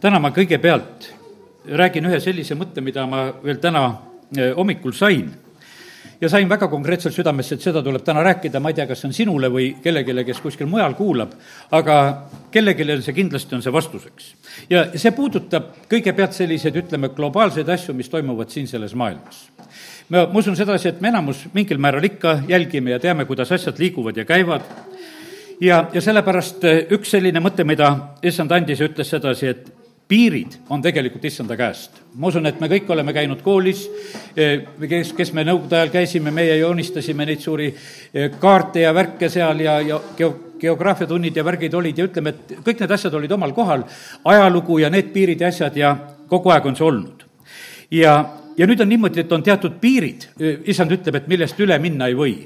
täna ma kõigepealt räägin ühe sellise mõtte, mida ma veel täna eh, hommikul sain. ja sain väga konkreetselt südamesse, et seda tuleb täna rääkida, ma ei tea, kas see on sinule või kellelegi, kes kuskil mujal kuulab, aga kellelegi see kindlasti, on see vastuseks. ja see puudutab kõigepealt selliseid, ütleme, globaalseid asju, mis toimuvad siin selles maailmas ma, ma usun sedasi, et me enamus mingil määral ikka jälgime ja teame, kuidas asjad liiguvad ja käivad ja, ja sellepärast eh, üks selline mõte, mida issand andis ja ütles sedasi, et piirid on tegelikult issanda käest. ma usun, et me kõik oleme käinud koolis, eh, kes, kes me nõukogude ajal käisime, meie joonistasime neid suuri eh, kaarte ja värke seal ja, ja geo-, geograafiatunnid ja värgid olid ja ütleme, et kõik need asjad olid omal kohal, ajalugu ja need piirid ja asjad ja kogu aeg on see olnud. ja, ja nüüd on niimoodi, et on teatud piirid, issand ütleb, et millest üle minna ei või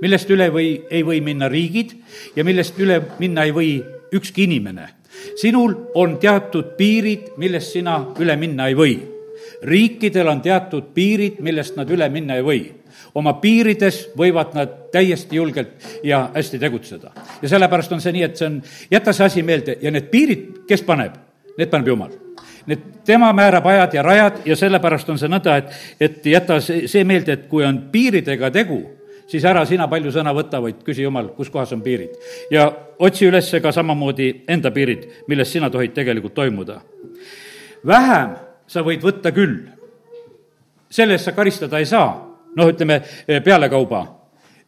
millest üle või, ei või minna riigid ja millest üle minna ei või ükski inimene. Sinul on teatud piirid, millest sina üle minna ei või. riikidel on teatud piirid, millest nad üle minna ei või oma piirides võivad nad täiesti julgelt ja hästi tegutseda. ja sellepärast on see nii, et see on, jäta see asi meelde ja need piirid, kes paneb, need paneb Jumal Need, tema määrab ajad ja rajad ja sellepärast on see nõnda, et, et jäta see, see meelde, et kui on piiridega tegu, siis ära sina palju sõna võta, vaid küsi Jumal, kus kohas on piirid. ja otsi üles ka samamoodi enda piirid, milles sina tohid tegelikult toimuda. vähem sa võid võtta küll, selle eest sa karistada ei saa, noh, ütleme pealekauba.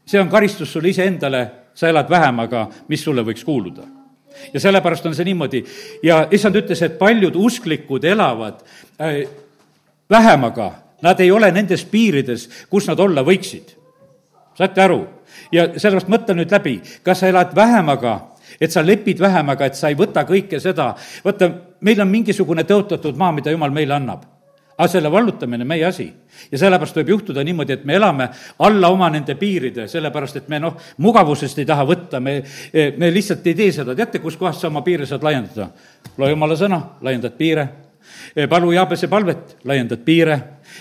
see on karistus sulle iseendale, sa elad vähemaga, mis sulle võiks kuuluda ja sellepärast on see niimoodi ja issand ütles, et paljud usklikud elavad äh, vähemaga, nad ei ole nendes piirides, kus nad olla võiksid saate aru? ja sellepärast mõtle nüüd läbi, kas sa elad vähemaga, et sa lepid vähemaga, et sa ei võta kõike seda, vaata, meil on mingisugune tõotatud maa, mida jumal meile annab aga selle vallutamine meie asi. ja sellepärast võib juhtuda niimoodi, et me elame alla oma nende piiride, sellepärast et me noh, mugavusest ei taha võtta, me, me lihtsalt ei tee seda, teate, kuskohast sa oma piire saad laiendada? loe jumala sõna, laiendad piire palu Jaabese palvet, laiendad piire,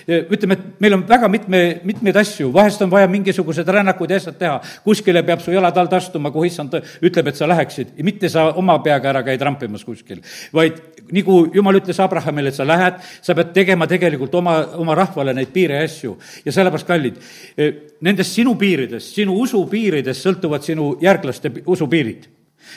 ütleme, et meil on väga mitme, mitmeid asju, vahest on vaja mingisugused rännakud ja asjad teha, kuskile peab su jalad alt astuma, kuhu issand ütleb, et sa läheksid, mitte sa oma peaga ära käid rampimas kuskil, vaid nagu jumal ütles Abrahamile, et sa lähed, sa pead tegema tegelikult oma, oma rahvale neid piire ja asju. ja sellepärast, kallid, nendest sinu piiridest, sinu usu piiridest sõltuvad sinu järglaste usupiirid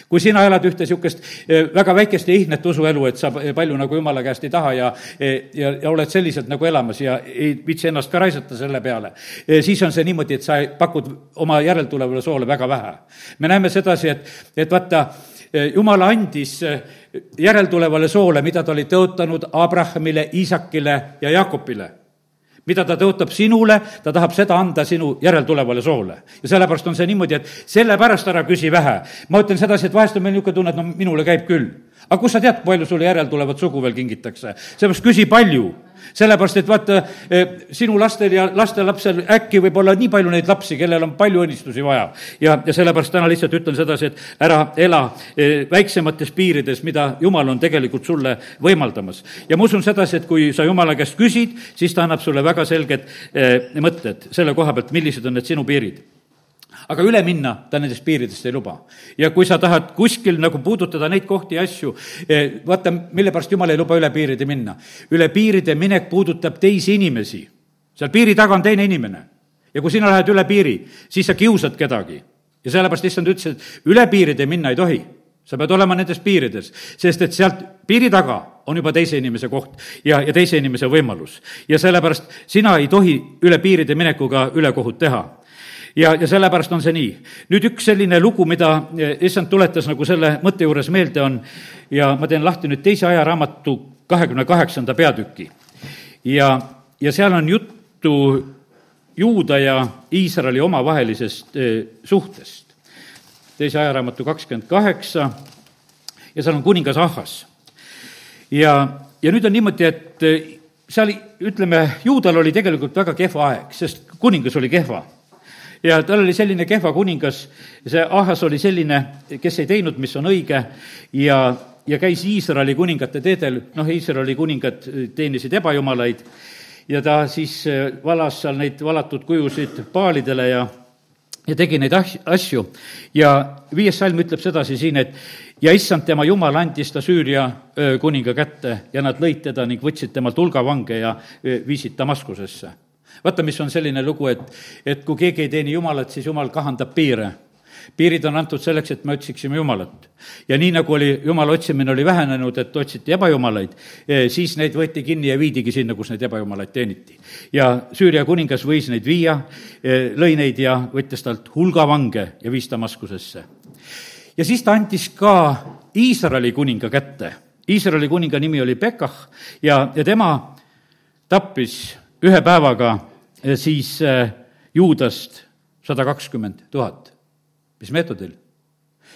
kui sina elad ühte niisugust eh, väga väikest ja ihnet usuelu, et sa palju nagu jumala käest ei taha ja, eh, ja, ja oled selliselt nagu elamas ja ei viitsi ennast ka raisata selle peale, eh, siis on see niimoodi, et sa pakud oma järeltulevale soole väga vähe. me näeme sedasi, et, et vaata, jumal andis järeltulevale soole, mida ta oli tõotanud Abrahamile, Iisakile ja Jakobile mida ta tõotab sinule, ta tahab seda anda sinu järeltulevale soole. ja sellepärast on see niimoodi, et sellepärast ära küsi vähe. ma ütlen sedasi, et vahest on meil niisugune tunne, et no minule käib küll. Aga kust sa tead, palju sulle järeltulevat sugu veel kingitakse? seepärast küsi palju sellepärast, et vaata, eh, sinu lastel ja lastelapsel äkki võib olla nii palju neid lapsi, kellel on palju õnnistusi vaja. ja, ja sellepärast täna lihtsalt ütlen sedasi, et ära ela eh, väiksemates piirides, mida Jumal on tegelikult sulle võimaldamas. ja ma usun sedasi, et kui sa Jumala käest küsid, siis ta annab sulle väga selged eh, mõtted selle koha pealt, millised on need sinu piirid aga üle minna ta nendest piiridest ei luba. ja kui sa tahad kuskil nagu puudutada neid kohti ja asju, eh, vaata, mille pärast jumal ei luba üle piiride minna. üle piiride minek puudutab teisi inimesi. seal piiri taga on teine inimene. ja kui sina lähed üle piiri, siis sa kiusad kedagi. ja sellepärast issand ütles, et üle piiride minna ei tohi sa pead olema nendes piirides, sest et sealt piiri taga on juba teise inimese koht ja, ja teise inimese võimalus. ja sellepärast sina ei tohi üle piiride minekuga ülekohut teha ja, ja sellepärast on see nii. nüüd üks selline lugu, mida eh, issand tuletas nagu selle mõtte juures meelde, on ja ma teen lahti nüüd teise ajaraamatu kahekümne kaheksanda peatüki. ja, ja seal on juttu Juuda ja Iisraeli omavahelisest eh, suhtest. teise ajaraamatu kakskümmend kaheksa ja seal on kuningas Ahhas. ja, ja nüüd on niimoodi, et eh, seal ütleme, juudal oli tegelikult väga kehva aeg, sest kuningas oli kehva ja tal oli selline kehva kuningas, see Ahas oli selline, kes ei teinud, mis on õige. Ja, ja käis Iisraeli kuningate teedel, noh, Iisraeli kuningad teenisid ebajumalaid. Ja ta siis valas seal neid valatud kujusid paalidele ja ja tegi neid as-, asju. Ja viies salm ütleb sedasi siin, et ja issand tema jumal andis ta Süüria kuninga kätte ja nad lõid teda ning võtsid temalt hulga vange ja viisid Damaskusesse. Vaata, mis on selline lugu, et, et kui keegi ei teeni Jumalat, siis Jumal kahandab piire piirid on antud selleks, et me otsiksime Jumalat. ja nii, nagu oli Jumala otsimine oli vähenenud, et otsiti ebajumalaid, eh, siis neid võeti kinni ja viidigi sinna, kus neid ebajumalaid teeniti. ja Süüria kuningas võis neid viia, eh, lõi neid ja võttis talt hulga vange ja viis Damaskusesse. ja siis ta andis ka Iisraeli kuninga kätte. Iisraeli kuninga nimi oli Pekah ja, ja tema tappis ühe päevaga eh, siis Juudast sada kakskümmend tuhat mis meetodil?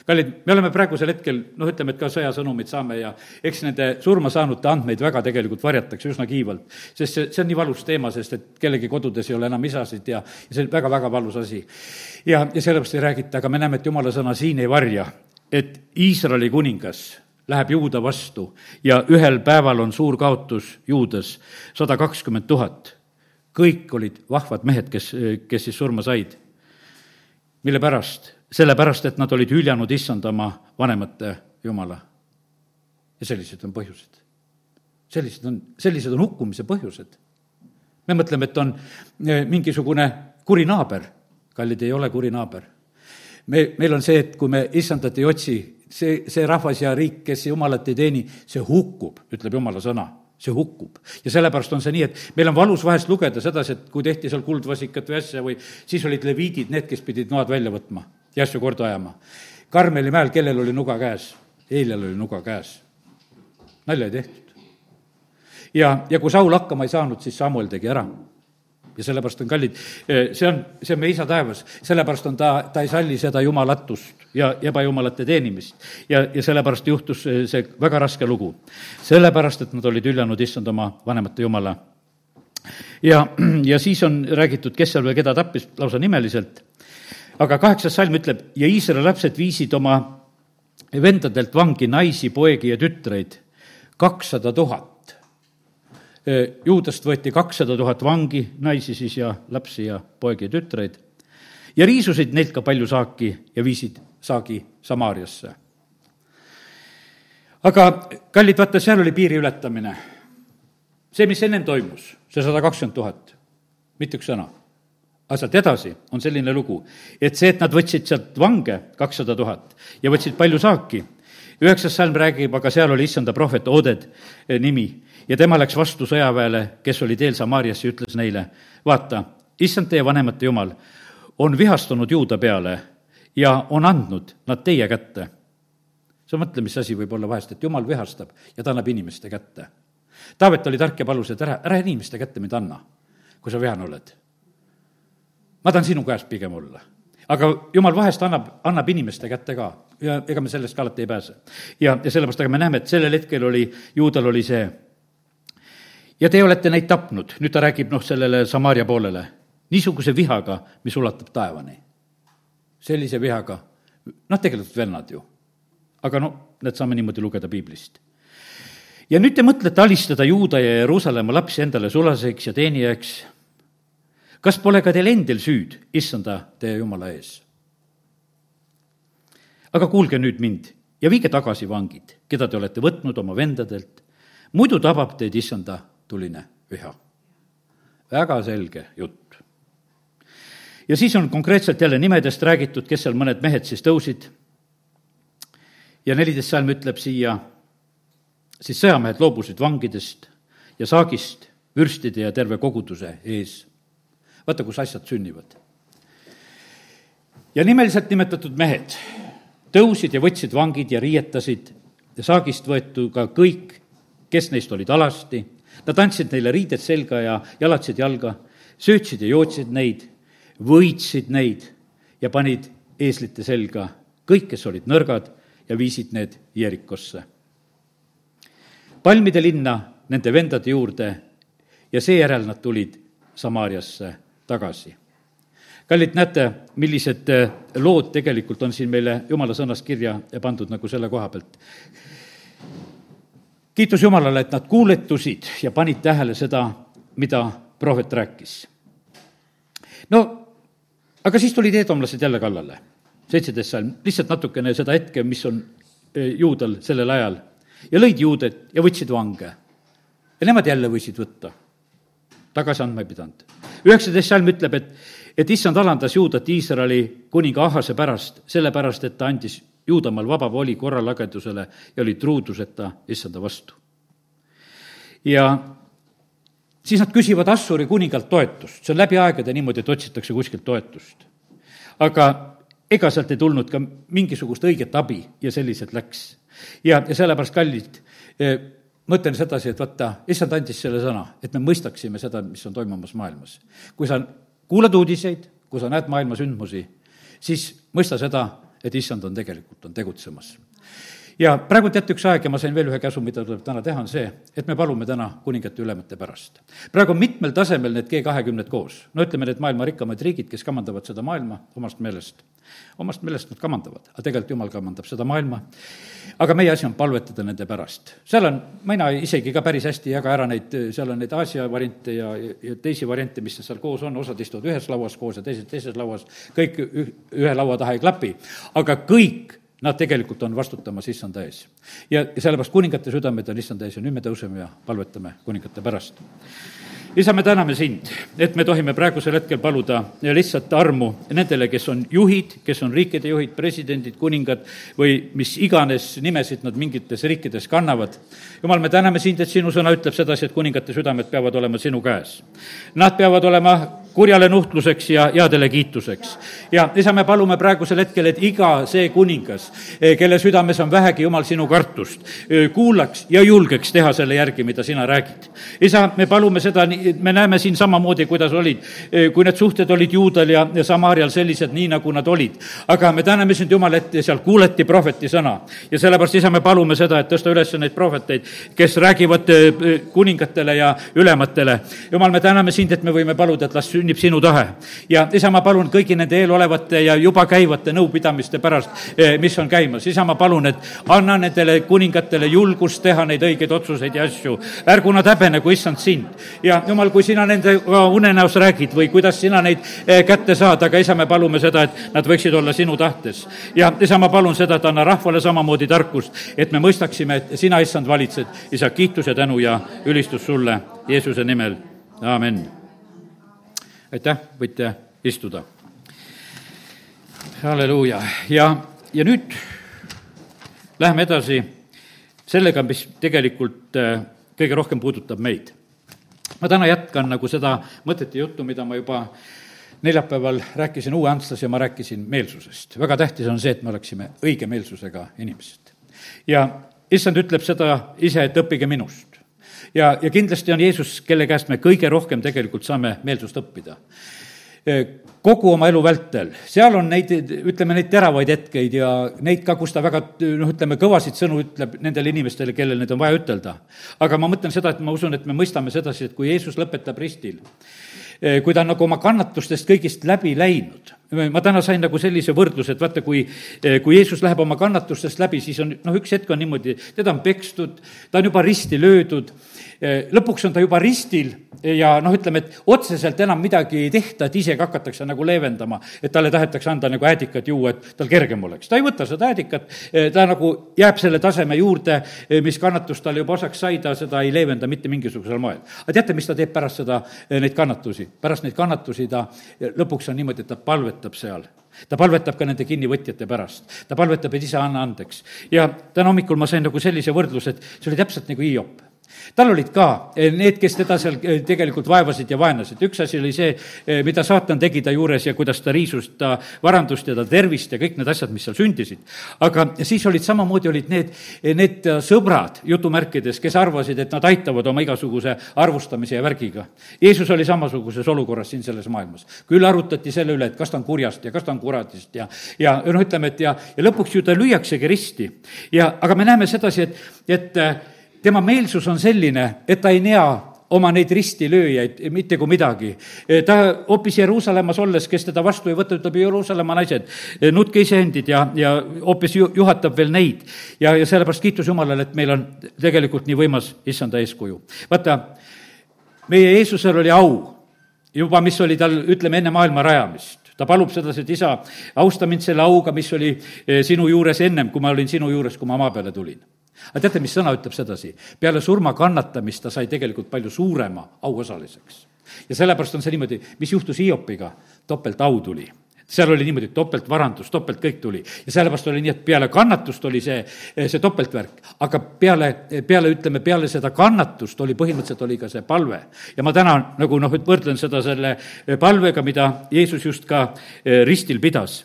kallid, me oleme praegusel hetkel, noh, ütleme, et ka sõjasõnumid saame ja eks nende surma saanute andmeid väga tegelikult varjatakse üsna kiivalt. sest see, see on nii valus teema, sest et kellegi kodudes ei ole enam isasid ja, ja see on väga-väga valus asi. ja, ja sellepärast ei räägita, aga me näeme, et jumala sõna siin ei varja, et Iisraeli kuningas läheb juuda vastu ja ühel päeval on suur kaotus juudas, sada kakskümmend tuhat. Kõik olid vahvad mehed, kes, kes siis surma said. mille pärast? sellepärast, et nad olid hüljanud issand oma vanemate jumala. ja sellised on põhjused. sellised on, sellised on hukkumise põhjused. me mõtleme, et on e, mingisugune kuri naaber. kallid, ei ole kuri naaber. me, meil on see, et kui me issandat ei otsi, see, see rahvas ja riik, kes jumalat ei teeni, see hukkub, ütleb jumala sõna see hukkub. ja sellepärast on see nii, et meil on valus vahest lugeda sedasi, et kui tehti seal kuldvasikat või asja või siis olid leviidid need, kes pidid noad välja võtma ja asju korda ajama. Karmeli mäel, kellel oli nuga käes? Eilal oli nuga käes. nalja ei tehtud. ja, ja kui Saul hakkama ei saanud, siis Samuel tegi ära ja sellepärast on kallid, eh, see on, see on meie isa taevas, sellepärast on ta, ta ei salli seda jumalatust ja ebajumalate teenimist. ja, ja sellepärast juhtus see väga raske lugu. sellepärast, et nad olid hüljanud issand oma vanemate jumala. ja, ja siis on räägitud, kes seal või keda tappis lausa nimeliselt aga kaheksas salm ütleb, ja Iisraeli lapsed viisid oma vendadelt vangi naisi, poegi ja tütreid, kakssada tuhat. Juudast võeti kakssada tuhat vangi, naisi siis ja lapsi ja poegi ja tütreid, ja riisusid neilt ka palju saaki ja viisid saagi Samaariasse. aga kallid, vaata, seal oli piiri ületamine. see, mis ennem toimus, see sada kakskümmend tuhat, mitte üks sõna aga sealt edasi on selline lugu, et see, et nad võtsid sealt vange kakssada tuhat ja võtsid palju saaki, üheksas salm räägib, aga seal oli issanda prohvet Oded eh, nimi ja tema läks vastu sõjaväele, kes oli teel Samaariasse ja ütles neile, vaata, issand teie vanemate jumal on vihastunud juuda peale ja on andnud nad teie kätte. sa mõtle, mis asi võib olla vahest, et jumal vihastab ja ta annab inimeste kätte. Taavet oli tark ja palus, et ära, ära inimeste kätte mind anna, kui sa vihane oled ma tahan sinu käes pigem olla. aga jumal vahest annab, annab inimeste kätte ka ja ega me sellest ka alati ei pääse. ja, ja sellepärast, aga me näeme, et sellel hetkel oli, juudal oli see. Ja te olete neid tapnud, nüüd ta räägib noh, sellele Samaaria poolele, niisuguse vihaga, mis ulatub taevani. sellise vihaga, noh, tegelikult vennad ju. aga no, need saame niimoodi lugeda piiblist ja nüüd te mõtlete alistada Juuda ja Jeruusalemma lapsi endale sulaseks ja teenijaks kas pole ka teil endil süüd, issanda teie jumala ees? aga kuulge nüüd mind ja viige tagasi vangid, keda te olete võtnud oma vendadelt, muidu tabab teid issanda tuline viha. väga selge jutt. ja siis on konkreetselt jälle nimedest räägitud, kes seal mõned mehed siis tõusid. ja neliteist salm ütleb siia, siis sõjamehed loobusid vangidest ja saagist vürstide ja terve koguduse ees vaata, kus asjad sünnivad. ja nimeliselt nimetatud mehed tõusid ja võtsid vangid ja riietasid ja saagist võetu ka kõik, kes neist olid alasti, nad andsid neile riided selga ja jalatsid jalga, söötsid ja jootsid neid, võitsid neid ja panid eeslite selga kõik, kes olid nõrgad ja viisid need Jerikosse. palmide linna nende vendade juurde ja seejärel nad tulid Samaariasse tagasi. kallid, näete, millised äh, lood tegelikult on siin meile jumala sõnas kirja pandud nagu selle koha pealt. Kiitus Jumalale, et nad kuuletusid ja panid tähele seda, mida prohvet rääkis. no aga siis tulid eedomlased jälle kallale, seitseteist salm, lihtsalt natukene seda hetke, mis on eh, juudel sellel ajal. ja lõid juudet ja võtsid vange. ja nemad jälle võisid võtta. tagasi andma ei pidanud. üheksateist salm ütleb, et, et issand alandas juudat Iisraeli kuninga Ahase pärast, sellepärast et ta andis Juudamaal vaba voli korralagedusele ja oli truuduseta issanda vastu. ja siis nad küsivad Assuri kuningalt toetust, see on läbi aegade niimoodi, et otsitakse kuskilt toetust. aga ega sealt ei tulnud ka mingisugust õiget abi ja selliselt läks. ja, ja sellepärast, kallid, eh, mõtlen sedasi, et vaata, issand andis selle sõna, et me mõistaksime seda, mis on toimumas maailmas. kui sa kuulad uudiseid, kui sa näed maailma sündmusi, siis mõista seda, et issand on tegelikult, on tegutsemas ja praegu teate, üks aeg ja ma sain veel ühe käsu, mida tuleb täna teha, on see, et me palume täna kuningate ülemate pärast. praegu on mitmel tasemel need G kahekümned koos. no ütleme, need maailma rikkamad riigid, kes kamandavad seda maailma omast meelest. omast meelest nad kamandavad, aga tegelikult jumal kamandab seda maailma. Aga meie asi on palvetada nende pärast. seal on, mina isegi ka päris hästi ei jaga ära neid, seal on neid Aasia variante ja, ja teisi variante, mis seal koos on, osad istuvad ühes lauas koos ja teised teises lauas, kõik ühe laua taha ei klapi, aga kõik Nad tegelikult on vastutamas issanda ees. ja, ja sellepärast kuningate südamed on issanda ees ja nüüd me tõuseme ja palvetame kuningate pärast. Isa, me täname sind, et me tohime praegusel hetkel paluda lihtsalt armu nendele, kes on juhid, kes on riikide juhid, presidendid, kuningad või mis iganes nimesid nad mingites riikides kannavad. jumal, me täname sind, et sinu sõna ütleb sedasi, et kuningate südamed peavad olema sinu käes. Nad peavad olema kurjale nuhtluseks ja headele kiituseks. ja isa, me palume praegusel hetkel, et iga see kuningas, eh, kelle südames on vähegi, Jumal, sinu kartust, eh, kuulaks ja julgeks teha selle järgi, mida sina räägid. isa, me palume seda, me näeme siin samamoodi, kuidas olid, eh, kui need suhted olid Juudal ja, ja Samaarial sellised, nii nagu nad olid. aga me täname sind, Jumal, et seal kuuleti prohveti sõna. ja sellepärast, isa, me palume seda, et tõsta üles neid prohveteid, kes räägivad kuningatele ja ülematele. Jumal, me täname sind, et me võime paluda, et las sünnib sinu tahe. ja isa, ma palun kõigi nende eelolevate ja juba käivate nõupidamiste pärast, eh, mis on käimas, isa, ma palun, et anna nendele kuningatele julgust teha neid õigeid otsuseid ja asju. ärgu nad häbenegu, issand, sind. ja jumal, kui sina nendega unenäos räägid või kuidas sina neid eh, kätte saad, aga isa, me palume seda, et nad võiksid olla sinu tahtes. ja isa, ma palun seda, et anna rahvale samamoodi tarkust, et me mõistaksime, et sina, issand, valitsed. isa, kiitus ja tänu ja ülistus sulle Jeesuse nimel, amin aitäh, võite istuda. halleluuja ja, ja nüüd läheme edasi sellega, mis tegelikult äh, kõige rohkem puudutab meid. ma täna jätkan nagu seda mõtet ja juttu, mida ma juba neljapäeval rääkisin uue Antslas ja ma rääkisin meelsusest. väga tähtis on see, et me oleksime õige meelsusega inimesed. ja issand ütleb seda ise, et õppige minust ja, ja kindlasti on Jeesus, kelle käest me kõige rohkem tegelikult saame meelsust õppida kogu oma elu vältel, seal on neid, ütleme, neid teravaid hetkeid ja neid ka, kus ta väga noh, ütleme, kõvasid sõnu ütleb nendele inimestele, kellel neid on vaja ütelda. aga ma mõtlen seda, et ma usun, et me mõistame sedasi, et kui Jeesus lõpetab ristil, kui ta on nagu oma kannatustest kõigist läbi läinud, ma täna sain nagu sellise võrdluse, et vaata, kui, kui Jeesus läheb oma kannatustest läbi, siis on noh, üks hetk on niimoodi, teda on pekstud, ta on juba risti löödud lõpuks on ta juba ristil ja noh, ütleme, et otseselt enam midagi ei tehta, et isegi hakatakse nagu leevendama, et talle tahetakse anda nagu äädikat juua, et tal kergem oleks. ta ei võta seda äädikat, eh, ta nagu jääb selle taseme juurde, eh, mis kannatus talle juba osaks sai, ta seda ei leevenda mitte mingisugusel moel. aga teate, mis ta teeb pärast seda, neid kannatusi? pärast neid kannatusi ta lõpuks on niimoodi, et ta palvetab seal ta palvetab ka nende kinnivõtjate pärast. ta palvetab, et isa, anna andeks. ja täna hommikul ma sain nagu sellise võrdluse, et see oli täpselt nagu Hiop tal olid ka eh, need, kes teda seal eh, tegelikult vaevasid ja vaenasid. üks asi oli see, eh, mida saatan tegi ta juures ja kuidas ta riisus ta varandust ja ta tervist ja kõik need asjad, mis seal sündisid. aga siis olid samamoodi, olid need, need sõbrad, jutumärkides, kes arvasid, et nad aitavad oma igasuguse arvustamise ja värgiga. Jeesus oli samasuguses olukorras siin selles maailmas. küll arutati selle üle, et kas ta on kurjast ja kas ta on kuradist ja, ja noh, ütleme, et ja, ja lõpuks ju ta lüüaksegi risti. ja, aga me näeme sedasi, et, et tema meelsus on selline, et ta ei näe oma neid ristilööjaid mitte kui midagi. ta hoopis Jeruusalemmas olles, kes teda vastu ei võta, ütleb Jeruusalemma naised, nutke iseendid ja, ja hoopis ju, juhatab veel neid. ja, ja sellepärast kiitus Jumalale, et meil on tegelikult nii võimas issanda eeskuju. vaata, meie Jeesusel oli au juba, mis oli tal, ütleme, enne maailma rajamist ta palub sedasi, et isa, austa mind selle auga, mis oli eh, sinu juures ennem, kui ma olin sinu juures, kui ma maa peale tulin aga teate, mis sõna ütleb sedasi? peale surma kannatamist ta sai tegelikult palju suurema auosaliseks. ja sellepärast on see niimoodi, mis juhtus Hiopiga, topeltau tuli seal oli niimoodi, topeltvarandus, topelt kõik tuli. ja sellepärast oli nii, et peale kannatust oli see, see topeltvärk, aga peale, peale, ütleme, peale seda kannatust oli põhimõtteliselt oli ka see palve. ja ma täna nagu noh, võrdlen seda selle palvega, mida Jeesus just ka eh, ristil pidas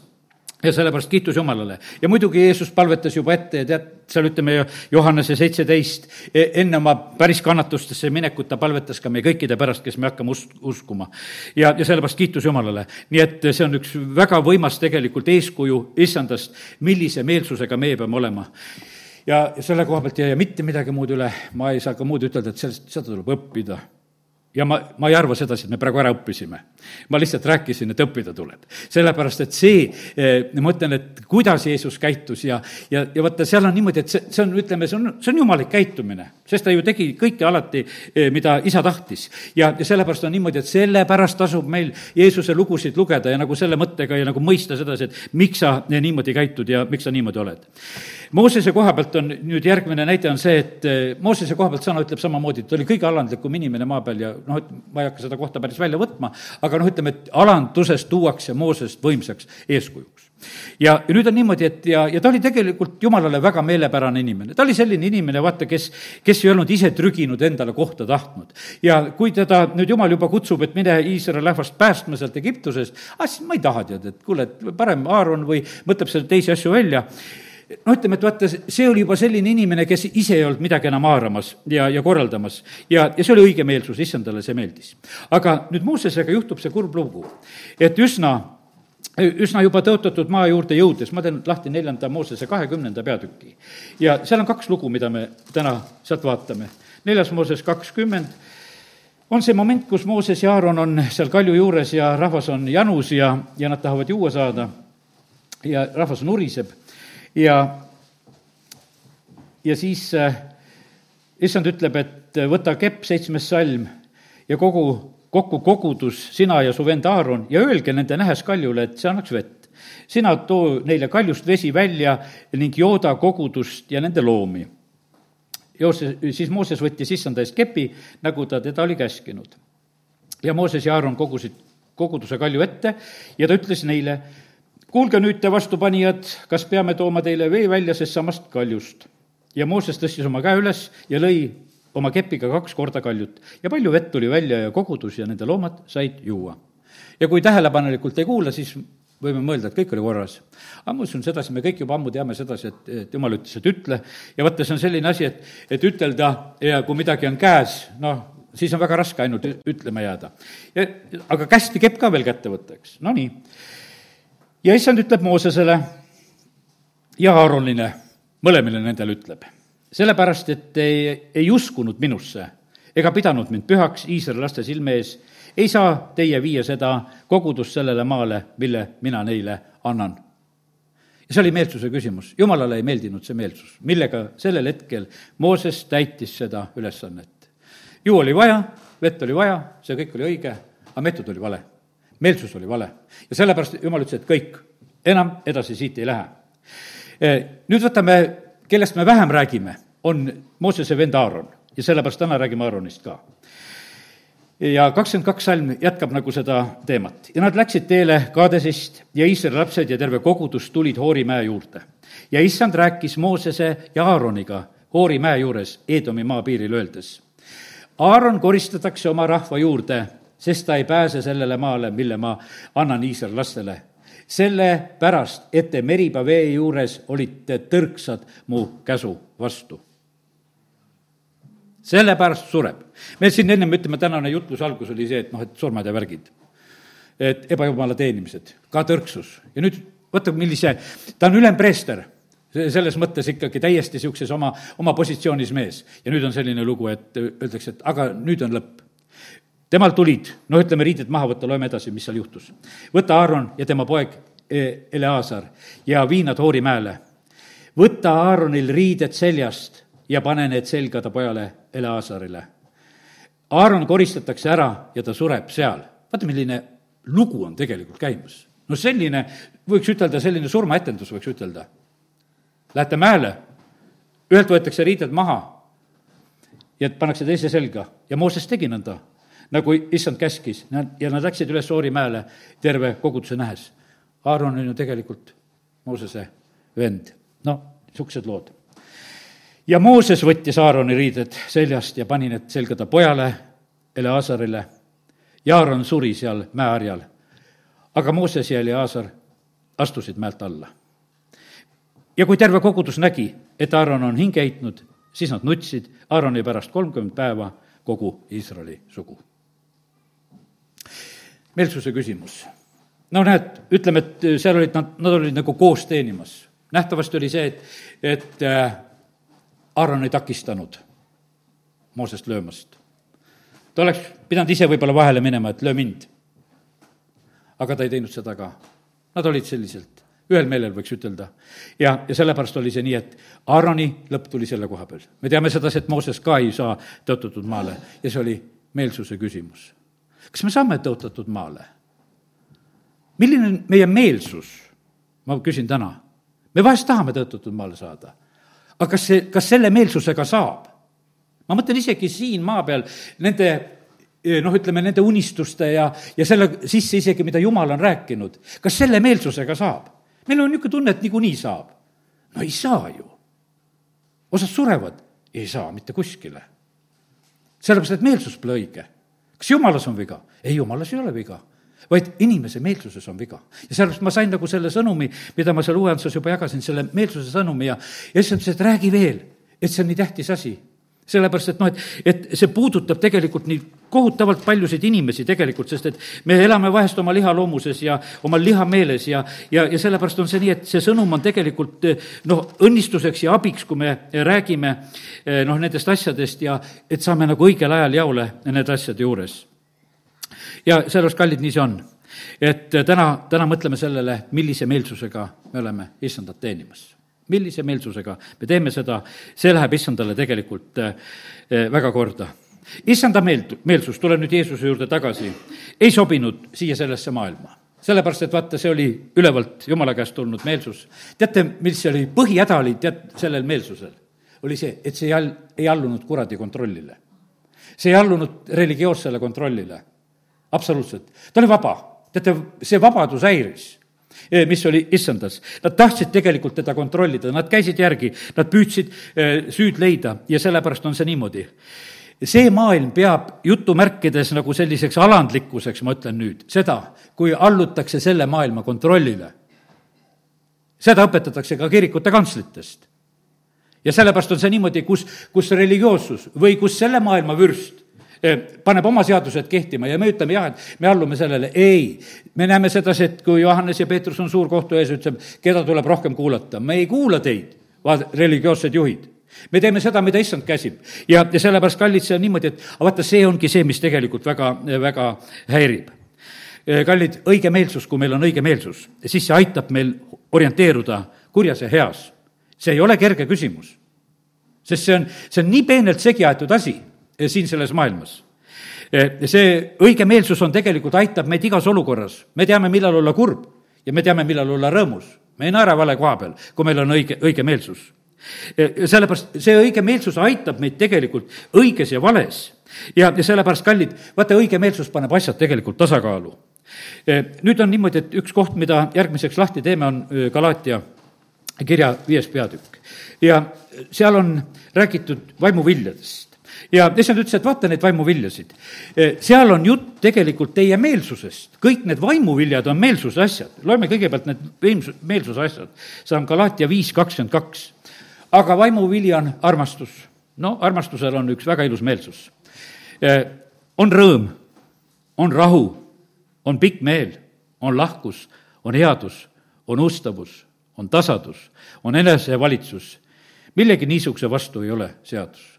ja sellepärast kiitus Jumalale. ja muidugi Jeesus palvetas juba ette ja tead, seal ütleme Johannese seitseteist, e, enne oma päris kannatustesse minekut ta palvetas ka meie kõikide pärast, kes me hakkame us-, uskuma. ja, ja sellepärast kiitus Jumalale. nii et see on üks väga võimas tegelikult eeskuju issandast, millise meelsusega meie peame olema ja selle koha pealt ei jää mitte midagi muud üle, ma ei saa ka muud ütelda, et sellest, seda tuleb õppida ja ma, ma ei arva sedasi, et me praegu ära õppisime. ma lihtsalt rääkisin, et õppida tuleb. sellepärast, et see, eh, ma ütlen, et kuidas Jeesus käitus ja, ja, ja vaata, seal on niimoodi, et see, see on, ütleme, see on, see on jumalik käitumine. sest ta ju tegi kõike alati, eh, mida isa tahtis. ja, ja sellepärast on niimoodi, et sellepärast tasub meil Jeesuse lugusid lugeda ja nagu selle mõttega ja nagu mõista sedasi, et miks sa niimoodi käitud ja miks sa niimoodi oled. Moosese koha pealt on nüüd järgmine näide on see, et eh, Moosese koha pealt sõna ütleb samamoodi, et ta oli kõige alandlikum inimene maa peal ja noh, et ma ei hakka seda kohta päris välja võtma, aga noh, ütleme, et alandusest tuuakse Moosest võimsaks eeskujuks. ja, nüüd on niimoodi, et ja, ja ta oli tegelikult jumalale väga meelepärane inimene, ta oli selline inimene, vaata, kes, kes ei olnud ise trüginud endale kohta tahtnud. ja kui teda nüüd jumal juba kutsub, et mine Iisraeli rahvast päästma sealt Egiptusest, ah siis ma ei taha tead, et kuule, et parem Aaron või mõtleb selle teisi asju välja no ütleme, et vaata, see oli juba selline inimene, kes ise ei olnud midagi enam haaramas ja, ja korraldamas. ja, ja see oli õigemeelsus, issandale see meeldis. aga nüüd Moosesega juhtub see kurb lugu, et üsna üsna juba tõotatud maa juurde jõudes, ma teen lahti neljanda Moosese kahekümnenda peatüki. ja seal on kaks lugu, mida me täna sealt vaatame. neljas Mooses kakskümmend on see moment, kus Mooses ja Aaron on seal kalju juures ja rahvas on janus ja, ja nad tahavad juua saada ja rahvas nuriseb ja, ja siis äh, issand ütleb, et äh, võta kepp, seitsmes salm ja kogu, kokku kogudus, sina ja su vend Aaron, ja öelge nende nähes kaljule, et see annaks vett. sina too neile kaljust vesi välja ning jooda kogudust ja nende loomi. Joose, siis Mooses võttis issanda eest kepi, nagu ta teda oli käskinud. ja Mooses ja Aaron kogusid koguduse kalju ette ja ta ütles neile, kuulge nüüd te vastupanijad, kas peame tooma teile vee välja sest samast kaljust? ja Mooses tõstis oma käe üles ja lõi oma kepiga kaks korda kaljut ja palju vett tuli välja ja kogudus ja nende loomad said juua. ja kui tähelepanelikult ei kuula, siis võime mõelda, et kõik oli korras. aga ma usun sedasi, me kõik juba ammu teame sedasi, et, et jumal ütles, et ütle ja vaata, see on selline asi, et, et ütelda ja kui midagi on käes, noh, siis on väga raske ainult ütlema jääda. ja aga kästi kepp ka veel kätte võtta, eks, no nii ja issand ütleb Moosesele ja Aaronile, mõlemile nendele ütleb, sellepärast, et ei, ei uskunud minusse ega pidanud mind pühaks Iisraeli laste silme ees, ei saa teie viia seda kogudust sellele maale, mille mina neile annan. ja see oli meelsuse küsimus, jumalale ei meeldinud see meelsus, millega sellel hetkel Mooses täitis seda ülesannet. ju oli vaja, vett oli vaja, see kõik oli õige, aga meetod oli vale meelsus oli vale. ja sellepärast jumal ütles, et kõik, enam edasi siit ei lähe. Nüüd võtame, kellest me vähem räägime, on Moosese vend Aaron ja sellepärast täna räägime Aaronist ka. ja kakskümmend kaks salm jätkab nagu seda teemat ja nad läksid teele Kadesist ja Iisraeli lapsed ja terve kogudus tulid Hoori mäe juurde. ja issand rääkis Moosese ja Aaroniga Hoori mäe juures Eedomi maapiiril öeldes. Aaron koristatakse oma rahva juurde sest ta ei pääse sellele maale, mille ma annan Iisraeli lastele. sellepärast, et te Meriba vee juures olite tõrksad mu käsu vastu. sellepärast sureb. meil siin ennem, ütleme, tänane jutluse algus oli see, et noh, et surmad ja värgid. et ebajumala teenimised, ka tõrksus ja nüüd vaata, millise, ta on ülempreester selles mõttes ikkagi täiesti niisuguses oma, oma positsioonis mees. ja nüüd on selline lugu, et öeldakse, et aga nüüd on lõpp temal tulid, no ütleme, riided maha võtta, loeme edasi, mis seal juhtus. võta Aaron ja tema poeg e, Eleazar ja vii nad Hoori mäele. võta Aaronil riided seljast ja pane need selga ta pojale Eleazarile. Aaron koristatakse ära ja ta sureb seal. vaata, milline lugu on tegelikult käimas. no selline, võiks ütelda, selline surmaetendus, võiks ütelda. Lähete mäele, ühelt võetakse riided maha ja pannakse teise selga ja Mooses tegi nõnda, nagu issand käskis ja nad läksid üles Oori mäele terve koguduse nähes. Aaron on ju tegelikult Moosese vend, no niisugused lood. ja Mooses võttis Aaroni riided seljast ja pani need selga ta pojale, Eleasarile ja Aaron suri seal mäeharjal. aga Mooses ja Eleasar astusid mäelt alla. ja kui terve kogudus nägi, et Aaron on hinge heitnud, siis nad nutsid Aaroni pärast kolmkümmend päeva kogu Iisraeli sugu. Meelsuse küsimus. no näed, ütleme, et seal olid nad, nad olid nagu koos teenimas. nähtavasti oli see, et, et äh, Aaron ei takistanud Moosest löömast ta oleks pidanud ise võib-olla vahele minema, et löö mind. aga ta ei teinud seda ka. Nad olid selliselt, ühel meelel võiks ütelda. ja, ja sellepärast oli see nii, et Aaroni lõpp tuli selle koha peal. me teame sedasi, et Mooses ka ei saa tõotatud maale ja see oli meelsuse küsimus. Kas me saame tõotatud maale? milline on meie meelsus? ma küsin täna. me vahest tahame tõotatud maale saada. aga kas see, kas selle meelsusega saab? ma mõtlen isegi siin maa peal nende eh, noh, ütleme nende unistuste ja, ja selle sisse isegi, mida Jumal on rääkinud. kas selle meelsusega saab? meil on niisugune tunne, et niikuinii saab. no ei saa ju. osad surevad, ei saa mitte kuskile. sellepärast, et meelsus pole õige. Kas Jumalas on viga? ei, Jumalas ei ole viga vaid inimese meelsuses on viga. ja sellepärast ma sain nagu selle sõnumi, mida ma seal uuenduses juba jagasin, selle meelsuse sõnumi ja, ja issand ütles, et räägi veel, et see on nii tähtis asi sellepärast, et noh, et, et see puudutab tegelikult nii kohutavalt paljusid inimesi tegelikult, sest et me elame vahest oma lihaloomuses ja oma lihameeles ja, ja, ja sellepärast on see nii, et see sõnum on tegelikult noh, õnnistuseks ja abiks, kui me räägime noh, nendest asjadest ja et saame nagu õigel ajal jaole nende asjade juures. ja sellepärast, kallid, nii see on. et täna, täna mõtleme sellele, millise meelsusega me oleme issandat teenimas millise meelsusega me teeme seda, see läheb issandale tegelikult äh, äh, väga korda. issanda meelt, meelsus, tulen nüüd Jeesuse juurde tagasi, ei sobinud siia sellesse maailma sellepärast, et vaata, see oli ülevalt Jumala käest tulnud meelsus. teate, mis oli, põhihäda oli tead sellel meelsusel? oli see, et see ei all-, ei allunud kuradi kontrollile. see ei allunud religioossele kontrollile. absoluutselt. ta oli vaba. teate, see vabadus häiris mis oli issandas. Nad tahtsid tegelikult teda kontrollida, nad käisid järgi, nad püüdsid süüd leida ja sellepärast on see niimoodi see maailm peab jutumärkides nagu selliseks alandlikkuseks, ma ütlen nüüd, seda, kui allutakse selle maailma kontrollile. seda õpetatakse ka kirikute kantslitest. ja sellepärast on see niimoodi, kus, kus religioossus või kus selle maailma vürst paneb oma seadused kehtima ja me ütleme jah, et me allume sellele, ei. me näeme sedasi, et kui Johannes ja Peetrus on suur kohtu ees, ütleb, keda tuleb rohkem kuulata, me ei kuula teid, vaat religioossed juhid me teeme seda, mida issand käsib. ja, ja sellepärast, kallid, see on niimoodi, et vaata, see ongi see, mis tegelikult väga, väga häirib. Eh, kallid, õige meelsus, kui meil on õige meelsus, siis see aitab meil orienteeruda kurjas ja heas. see ei ole kerge küsimus. sest see on, see on nii peenelt segi aetud asi siin selles maailmas. see õigemeelsus on tegelikult, aitab meid igas olukorras. me teame, millal olla kurb ja me teame, millal olla rõõmus. me ei naera vale koha peal, kui meil on õige, õige meelsus. sellepärast see õige meelsus aitab meid tegelikult õiges ja vales. ja, ja sellepärast, kallid, vaata, õige meelsus paneb asjad tegelikult tasakaalu. nüüd on niimoodi, et üks koht, mida järgmiseks lahti teeme, on Galaatia kirja viies peatükk. ja seal on räägitud vaimuviljadest ja issand ütles, et vaata neid vaimuviljasid. Eh, seal on jutt tegelikult teie meelsusest, kõik need vaimuviljad on meelsuse asjad. loeme kõigepealt need meelsus, meelsuse asjad. see on Galaatia viis kakskümmend kaks. aga vaimuvili on armastus. no armastusel on üks väga ilus meelsus. Eh, on rõõm, on rahu, on pikk meel, on lahkus, on headus, on ustavus, on tasadus, on enesevalitsus millegi niisuguse vastu ei ole seadus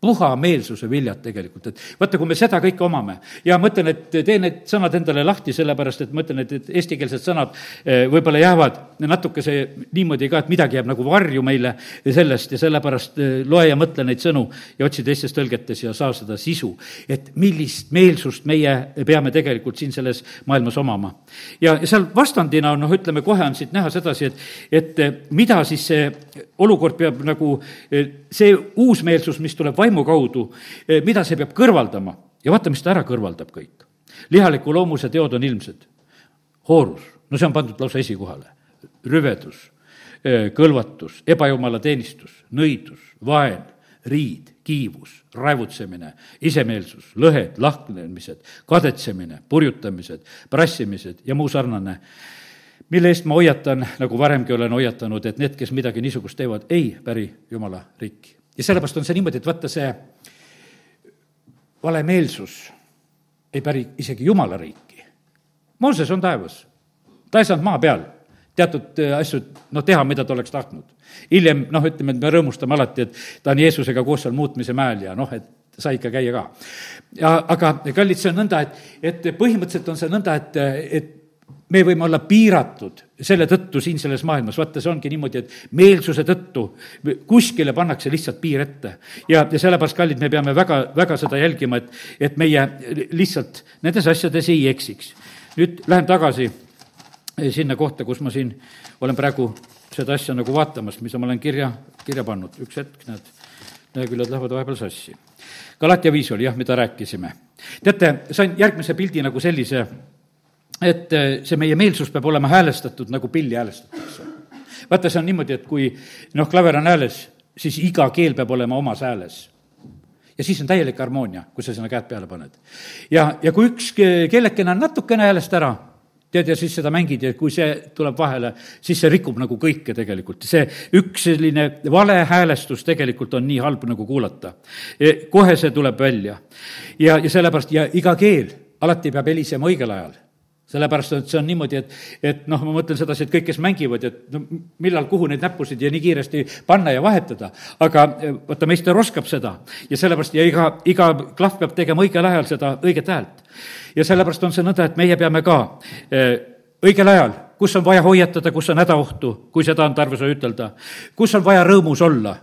puhameelsuse viljad tegelikult, et vaata, kui me seda kõike omame ja ma ütlen, et tee need sõnad endale lahti, sellepärast et ma ütlen, et, et eestikeelsed sõnad eh, võib-olla jäävad natukese niimoodi ka, et midagi jääb nagu varju meile sellest ja sellepärast eh, loe ja mõtle neid sõnu ja otsi teistes tõlgetes ja saa seda sisu. et millist meelsust meie peame tegelikult siin selles maailmas omama. ja, seal vastandina, noh, ütleme kohe on siit näha sedasi, et, et eh, mida siis see olukord peab nagu, see uusmeelsus, mis tuleb vaimu vaimu kaudu, eh, mida see peab kõrvaldama ja vaata, mis ta ära kõrvaldab kõik. lihaliku loomuse teod on ilmsed. hoorus, no see on pandud lausa esikohale. rüvedus, eh, kõlvatus, ebajumala teenistus, nõidus, vaen, riid, kiivus, raevutsemine, isemeelsus, lõhed, lahknemised, kadetsemine, purjutamised, prassimised ja muu sarnane mille eest ma hoiatan, nagu varemgi olen hoiatanud, et need, kes midagi niisugust teevad, ei päri Jumala riiki ja sellepärast on see niimoodi, et vaata, see valemeelsus ei päri isegi Jumala riiki. Mooses on taevas, ta ei saanud maa peal teatud äh, asju, noh, teha, mida ta oleks tahtnud. hiljem, noh, ütleme, et me rõõmustame alati, et ta on Jeesusega koos seal muutmise mäel ja noh, et sai ikka käia ka. ja aga kallid, see on nõnda, et, et põhimõtteliselt on see nõnda, et, et me võime olla piiratud selle tõttu siin selles maailmas, vaata, see ongi niimoodi, et meelsuse tõttu kuskile pannakse lihtsalt piir ette. ja, ja sellepärast, kallid, me peame väga, väga seda jälgima, et, et meie lihtsalt nendes asjades ei eksiks. nüüd lähen tagasi sinna kohta, kus ma siin olen praegu seda asja nagu vaatamas, mis ma olen kirja, kirja pannud, üks hetk, näed, leheküljed lähevad vahepeal sassi. Galatia viis oli jah, mida rääkisime. teate, sain järgmise pildi nagu sellise et äh, see meie meelsus peab olema häälestatud, nagu pilli häälestatakse. vaata, see on niimoodi, et kui noh, klaver on hääles, siis iga keel peab olema omas hääles. ja siis on täielik harmoonia, kui sa sinna käed peale paned. ja, ja kui üks keelekene on natukene häälest ära, tead, ja siis seda mängid ja kui see tuleb vahele, siis see rikub nagu kõike tegelikult. see üks selline vale häälestus tegelikult on nii halb nagu kuulata. kohe see tuleb välja. ja, ja sellepärast, ja iga keel alati peab helisema õigel ajal sellepärast, et see on niimoodi, et, et noh, ma mõtlen sedasi, et kõik, kes mängivad, et no millal, kuhu neid näppusid ja nii kiiresti panna ja vahetada. aga eh, vaata, meister oskab seda ja sellepärast ja iga, iga klahv peab tegema õigel ajal seda õiget häält. ja sellepärast on see nõnda, et meie peame ka eh, õigel ajal, kus on vaja hoiatada, kus on hädaohtu, kui seda on tarvis ütelda, kus on vaja rõõmus olla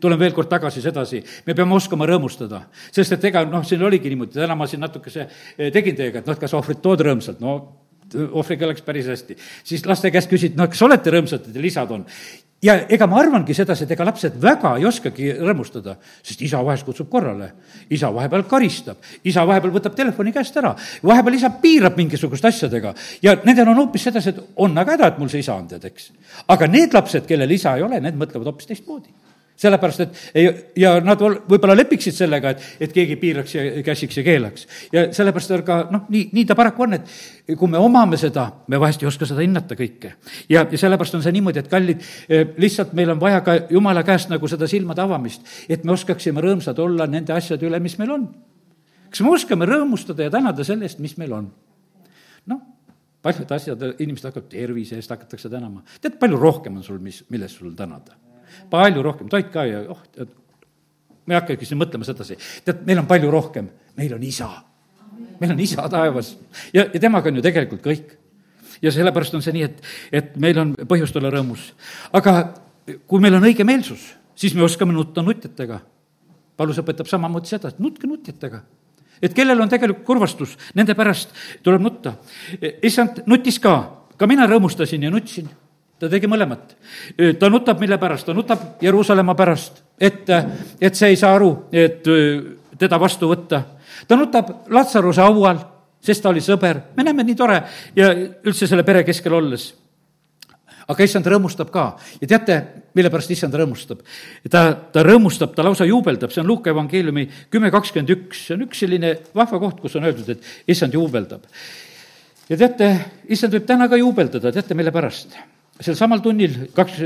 tulen veel kord tagasi sedasi, me peame oskama rõõmustada, sest et ega noh, siin oligi niimoodi, täna ma siin natukese eh, tegin teiega, et noh, et kas ohvrit tood rõõmsalt, no ohvriga läks päris hästi. siis laste käest küsiti, no kas olete rõõmsad, et teil isad on? ja ega ma arvangi sedasi, et ega lapsed väga ei oskagi rõõmustada, sest isa vahest kutsub korrale. isa vahepeal karistab, isa vahepeal võtab telefoni käest ära, vahepeal isa piirab mingisuguste asjadega ja nendel on hoopis sedasi, et on aga häda, et mul see isa on, tead, eks. aga need lapsed, kellel isa ei ole, need mõtlevad hoopis teistmoodi sellepärast, et ei, ja nad võib-olla lepiksid sellega, et, et keegi piiraks ja käsiks ja keelaks. ja sellepärast ka noh, nii, nii ta paraku on, et kui me omame seda, me vahest ei oska seda hinnata kõike. ja, ja sellepärast on see niimoodi, et kallid, eh, lihtsalt meil on vaja ka jumala käest nagu seda silmade avamist, et me oskaksime rõõmsad olla nende asjade üle, mis meil on. kas me oskame rõõmustada ja tänada selle eest, mis meil on? noh, paljud asjad, inimesed hakkavad tervise eest hakatakse tänama. tead, palju rohkem on sul, mis, millest sul tänada palju rohkem, toit ka ja oh, tead, me ei hakkagi siin mõtlema sedasi. tead, meil on palju rohkem, meil on isa. meil on isa taevas ja, ja temaga on ju tegelikult kõik. ja sellepärast on see nii, et, et meil on põhjust olla rõõmus. aga kui meil on õige meelsus, siis me oskame nutta nutjatega. Paulus õpetab samamoodi seda, et nutke nutjatega et kellel on tegelikult kurvastus, nende pärast tuleb nutta. issand nutis ka, ka mina rõõmustasin ja nutsin ta tegi mõlemat. ta nutab mille pärast, ta nutab Jeruusalemma pärast, et, et see ei saa aru, et teda vastu võtta. ta nutab Latsaruse haual, sest ta oli sõber, me näeme, nii tore ja üldse selle pere keskel olles. aga issand rõõmustab ka ja teate, mille pärast issand rõõmustab? ta, ta rõõmustab, ta lausa juubeldab, see on Luuka evangeeliumi kümme kakskümmend üks, see on üks selline vahva koht, kus on öeldud, et issand juubeldab. ja teate, issand võib täna ka juubeldada, teate, mille pärast? Sealsamal tunnil, kaks,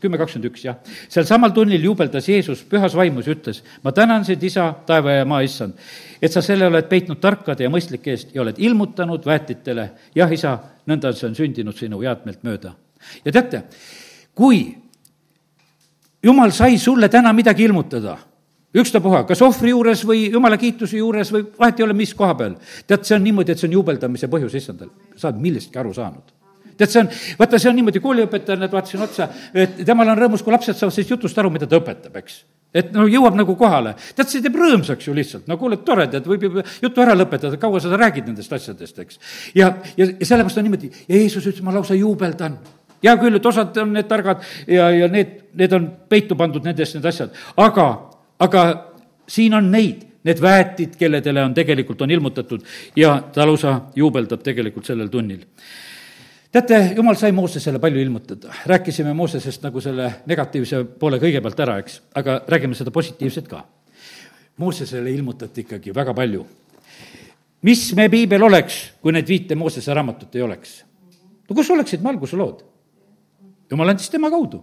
kümme kakskümmend üks, jah, sealsamal tunnil juubeldas Jeesus pühas vaimus ja ütles, ma tänan sind, isa, taeva ja maa issand, et sa selle oled peitnud tarkade ja mõistlike eest ja oled ilmutanud väetitele, jah, isa, nõnda see on sündinud sinu jäätmelt mööda. ja teate, kui jumal sai sulle täna midagi ilmutada, ükstapuha, kas ohvri juures või jumala kiituse juures või vahet ei ole, mis koha peal. tead, see on niimoodi, et see on juubeldamise põhjus issandal. sa oled millestki aru saanud tead, see on, vaata, see on niimoodi, kooliõpetajana vaatasin otsa, et temal on rõõmus, kui lapsed saavad sellest jutust aru, mida ta õpetab, eks et no jõuab nagu kohale. tead, see teeb rõõmsaks ju lihtsalt, no kuule, tore, tead, võib ju jutu ära lõpetada, kaua sa räägid nendest asjadest, eks. ja, ja, ja sellepärast on niimoodi, Jeesus ütles, ma lausa juubeldan. hea küll, et osad on need targad ja, ja need, need on peitu pandud nendest, need asjad, aga, aga siin on neid, need väetid, kelledele on tegelikult, on ilmutatud ja ta lausa juubeldab tegelikult sellel tunnil teate, jumal sai Moosesele palju ilmutada, rääkisime Moosesest nagu selle negatiivse poole kõigepealt ära, eks, aga räägime seda positiivset ka. Moosesele ilmutati ikkagi väga palju. mis me piibel oleks, kui neid viite Moosese raamatut ei oleks? no kus oleksid me alguse lood? jumal andis tema kaudu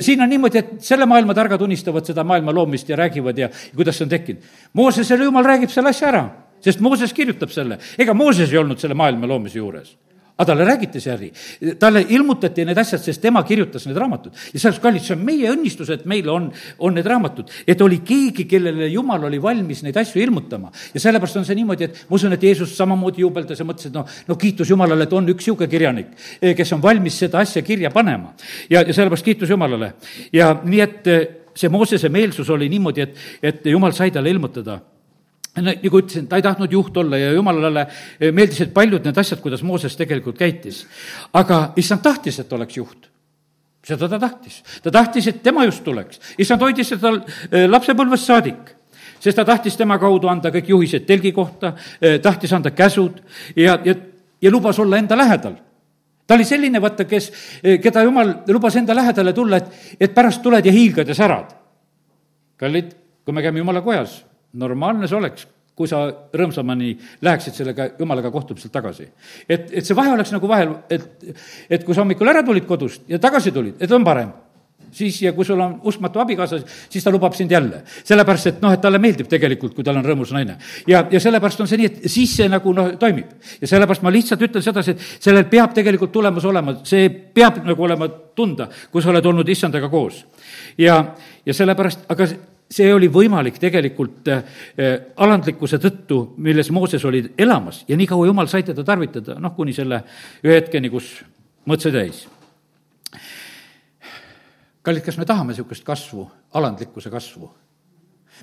siin on niimoodi, et selle maailma targad unistavad seda maailma loomist ja räägivad ja kuidas see on tekkinud. Moosesele jumal räägib selle asja ära, sest Mooses kirjutab selle. ega Mooses ei olnud selle maailma loomise juures aga talle räägiti see äri, talle ilmutati need asjad, sest tema kirjutas need raamatud. ja selles, kallid, see on meie õnnistus, et meil on, on need raamatud. et oli keegi, kellele Jumal oli valmis neid asju ilmutama. ja sellepärast on see niimoodi, et ma usun, et Jeesus samamoodi juubeldas ja mõtles, et noh, no kiitus Jumalale, et on üks niisugune kirjanik, eh, kes on valmis seda asja kirja panema. ja, ja sellepärast kiitus Jumalale. ja nii, et eh, see Moosese meelsus oli niimoodi, et, et Jumal sai talle ilmutada nagu ütlesin, ta ei tahtnud juht olla ja jumalale meeldisid paljud need asjad, kuidas Mooses tegelikult käitis. aga issand tahtis, et oleks juht seda ta tahtis. ta tahtis, et tema just tuleks. issand hoidis seda eh, lapsepõlvest saadik, sest ta tahtis tema kaudu anda kõik juhised telgi kohta, eh, tahtis anda käsud ja, ja, ja lubas olla enda lähedal. ta oli selline, vaata, kes, eh, keda jumal lubas enda lähedale tulla, et, et pärast tuled ja hiilgad ja särad. kallid, kui me käime jumala kojas normaalne see oleks, kui sa rõõmsamani läheksid sellega jumalaga kohtumiselt tagasi. et, et see vahe oleks nagu vahel, et, et kui sa hommikul ära tulid kodust ja tagasi tulid, et on parem siis ja kui sul on uskmatu abikaasa, siis ta lubab sind jälle. sellepärast, et noh, et talle meeldib tegelikult, kui tal on rõõmus naine. ja, ja sellepärast on see nii, et siis see nagu noh, toimib. ja sellepärast ma lihtsalt ütlen sedasi, et sellel peab tegelikult tulemus olema, see peab nagu olema tunda, kui sa oled olnud issandaga koos. ja, ja sellepärast, aga see oli võimalik tegelikult äh, alandlikkuse tõttu, milles Mooses oli elamas ja nii kaua Jumal sai teda tarvitada, noh, kuni selle ühe hetkeni, kus mõõt sai täis. kallid, kas me tahame niisugust kasvu, alandlikkuse kasvu?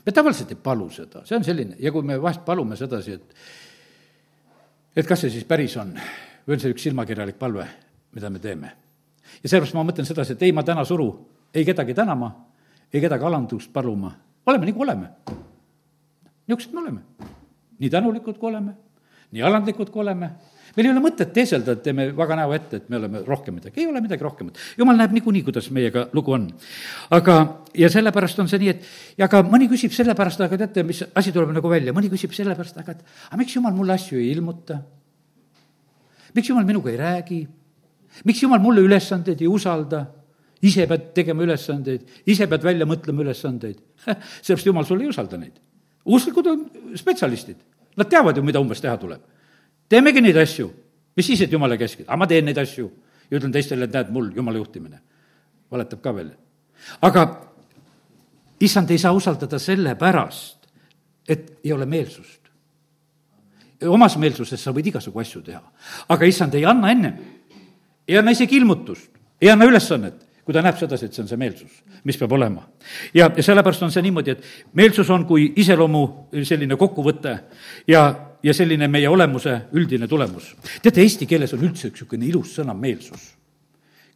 me tavaliselt ei palu seda, see on selline, ja kui me vahest palume sedasi, et et kas see siis päris on või on see üks silmakirjalik palve, mida me teeme. ja sellepärast ma mõtlen sedasi, et ei, ma täna suru ei kedagi tänama ei kedagi alandust paluma, oleme kui oleme. niisugused me oleme. nii tänulikud, kui oleme, nii alandlikud, kui oleme, meil ei ole mõtet teeselda, et teeme vaga näo ette, et me oleme rohkem midagi, ei ole midagi rohkemat. jumal näeb niikuinii, kuidas meiega lugu on. aga, ja sellepärast on see nii, et ja ka mõni küsib sellepärast, aga teate, mis asi tuleb nagu välja, mõni küsib sellepärast, aga et aga miks jumal mulle asju ei ilmuta? miks jumal minuga ei räägi? miks jumal mulle ülesandeid ei usalda? Ise pead tegema ülesandeid, ise pead välja mõtlema ülesandeid. sellepärast jumal sulle ei usalda neid. usklikud on spetsialistid, nad teavad ju, mida umbes teha tuleb. teemegi neid asju, mis siis, et jumala käskida, aga ma teen neid asju ja ütlen teistele, et näed, mul jumala juhtimine. valetab ka veel. aga issand ei saa usaldada sellepärast, et ei ole meelsust. omas meelsuses sa võid igasugu asju teha, aga issand ei anna ennem, ei anna isegi ilmutust, ei anna ülesannet kui ta näeb sedasi, et see on see meelsus, mis peab olema. ja, ja sellepärast on see niimoodi, et meelsus on kui iseloomu selline kokkuvõte ja, ja selline meie olemuse üldine tulemus. teate, eesti keeles on üldse üks niisugune ilus sõna meelsus.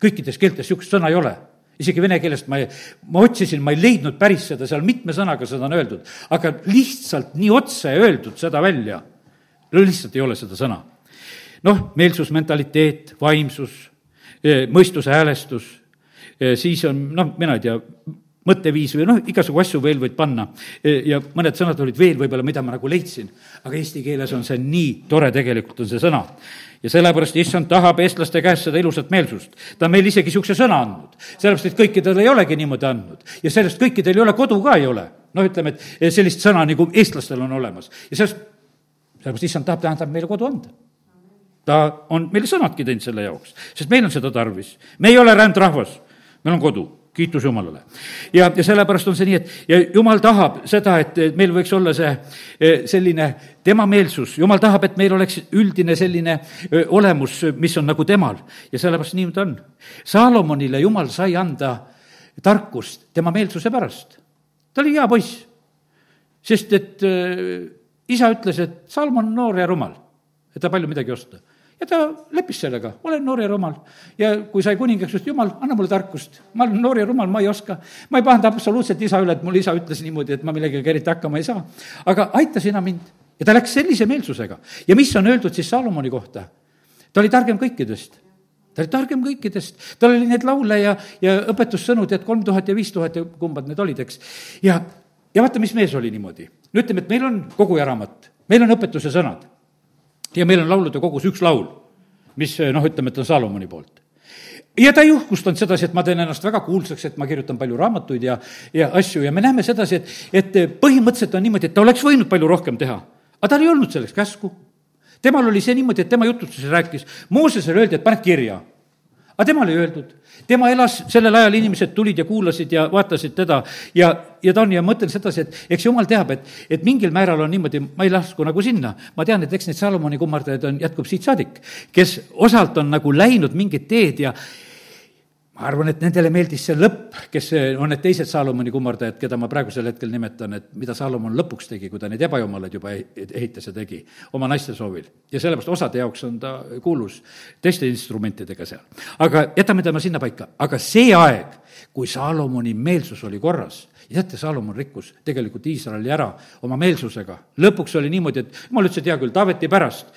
kõikides keeltes niisugust sõna ei ole isegi vene keelest ma ei, ma otsisin, ma ei leidnud päris seda, seal mitme sõnaga seda on öeldud, aga lihtsalt nii otse öeldud seda välja, no lihtsalt ei ole seda sõna. noh, meelsus, mentaliteet, vaimsus, eh, mõistuse häälestus siis on noh, mina ei tea, mõtteviis või noh, igasugu asju veel võid panna. ja mõned sõnad olid veel võib-olla, mida ma nagu leidsin. aga eesti keeles on see nii tore tegelikult, on see sõna. ja sellepärast issand tahab eestlaste käest seda ilusat meelsust. ta on meil isegi niisuguse sõna andnud. sellepärast, et kõikidel ei olegi niimoodi andnud. ja sellest kõikidel ei ole, kodu ka ei ole. noh, ütleme, et sellist sõna nagu eestlastel on olemas. ja sellest, sellepärast issand tahab, ta tahab meile kodu anda ta on meile sõnadki teinud selle jaoks, sest meil on seda tarvis. me ei ole rändrahvas meil on kodu. kiitus Jumalale. ja, ja sellepärast on see nii, et ja Jumal tahab seda, et meil võiks olla see eh, selline tema meelsus, Jumal tahab, et meil oleks üldine selline eh, olemus, mis on nagu temal ja sellepärast nii ta on. Saalomonile Jumal sai anda tarkust tema meelsuse pärast. ta oli hea poiss, sest et äh, isa ütles, et Salmon on noor ja rumal, et ta palju midagi ei oska ja ta leppis sellega, olen noor ja rumal. ja kui sai kuningaks, ütles jumal, anna mulle tarkust, ma olen noor ja rumal, ma ei oska. ma ei pahanda absoluutselt isa üle, et mul isa ütles niimoodi, et ma millegagi eriti hakkama ei saa. aga aita sina mind. ja ta läks sellise meelsusega. ja mis on öeldud siis Salomoni kohta? ta oli targem kõikidest ta oli targem kõikidest, tal oli neid laule ja, ja õpetussõnu, tead, kolm tuhat ja viis tuhat ja kumbad need olid, eks. ja, ja vaata, mis mees oli niimoodi. no ütleme, et meil on koguja raamat, meil on õpetuse sõnad ja meil on laulude kogus üks laul, mis noh, ütleme, et on Salomoni poolt ja ta ei uhkustanud sedasi, et ma teen ennast väga kuulsaks, et ma kirjutan palju raamatuid ja, ja asju ja me näeme sedasi, et, et põhimõtteliselt on niimoodi, et ta oleks võinud palju rohkem teha. aga tal ei olnud selleks käsku. temal oli see niimoodi, et tema jutustuses rääkis, Moosesele öeldi, et paned kirja. Aga temale ei öeldud tema elas sellel ajal, inimesed tulid ja kuulasid ja vaatasid teda ja, ja ta on ja mõtlen sedasi, et eks jumal teab, et, et mingil määral on niimoodi, ma ei lasku nagu sinna. ma tean, et eks neid Salomoni kummardajaid on, jätkub siit saadik, kes osalt on nagu läinud mingit teed ja ma arvan, et nendele meeldis see lõpp, kes on need teised Saalomoni kummardajad, keda ma praegusel hetkel nimetan, et mida Saalomon lõpuks tegi, kui ta neid ebajumalaid juba ehitas ja tegi oma naiste soovil. ja sellepärast osade jaoks on ta kuulus teiste instrumentidega seal. aga jätame tema sinnapaika, aga see aeg, kui Saalomoni meelsus oli korras teate, Salomon rikkus tegelikult Iisraeli ära oma meelsusega. lõpuks oli niimoodi, et jumal ütles, et hea küll, Taaveti pärast,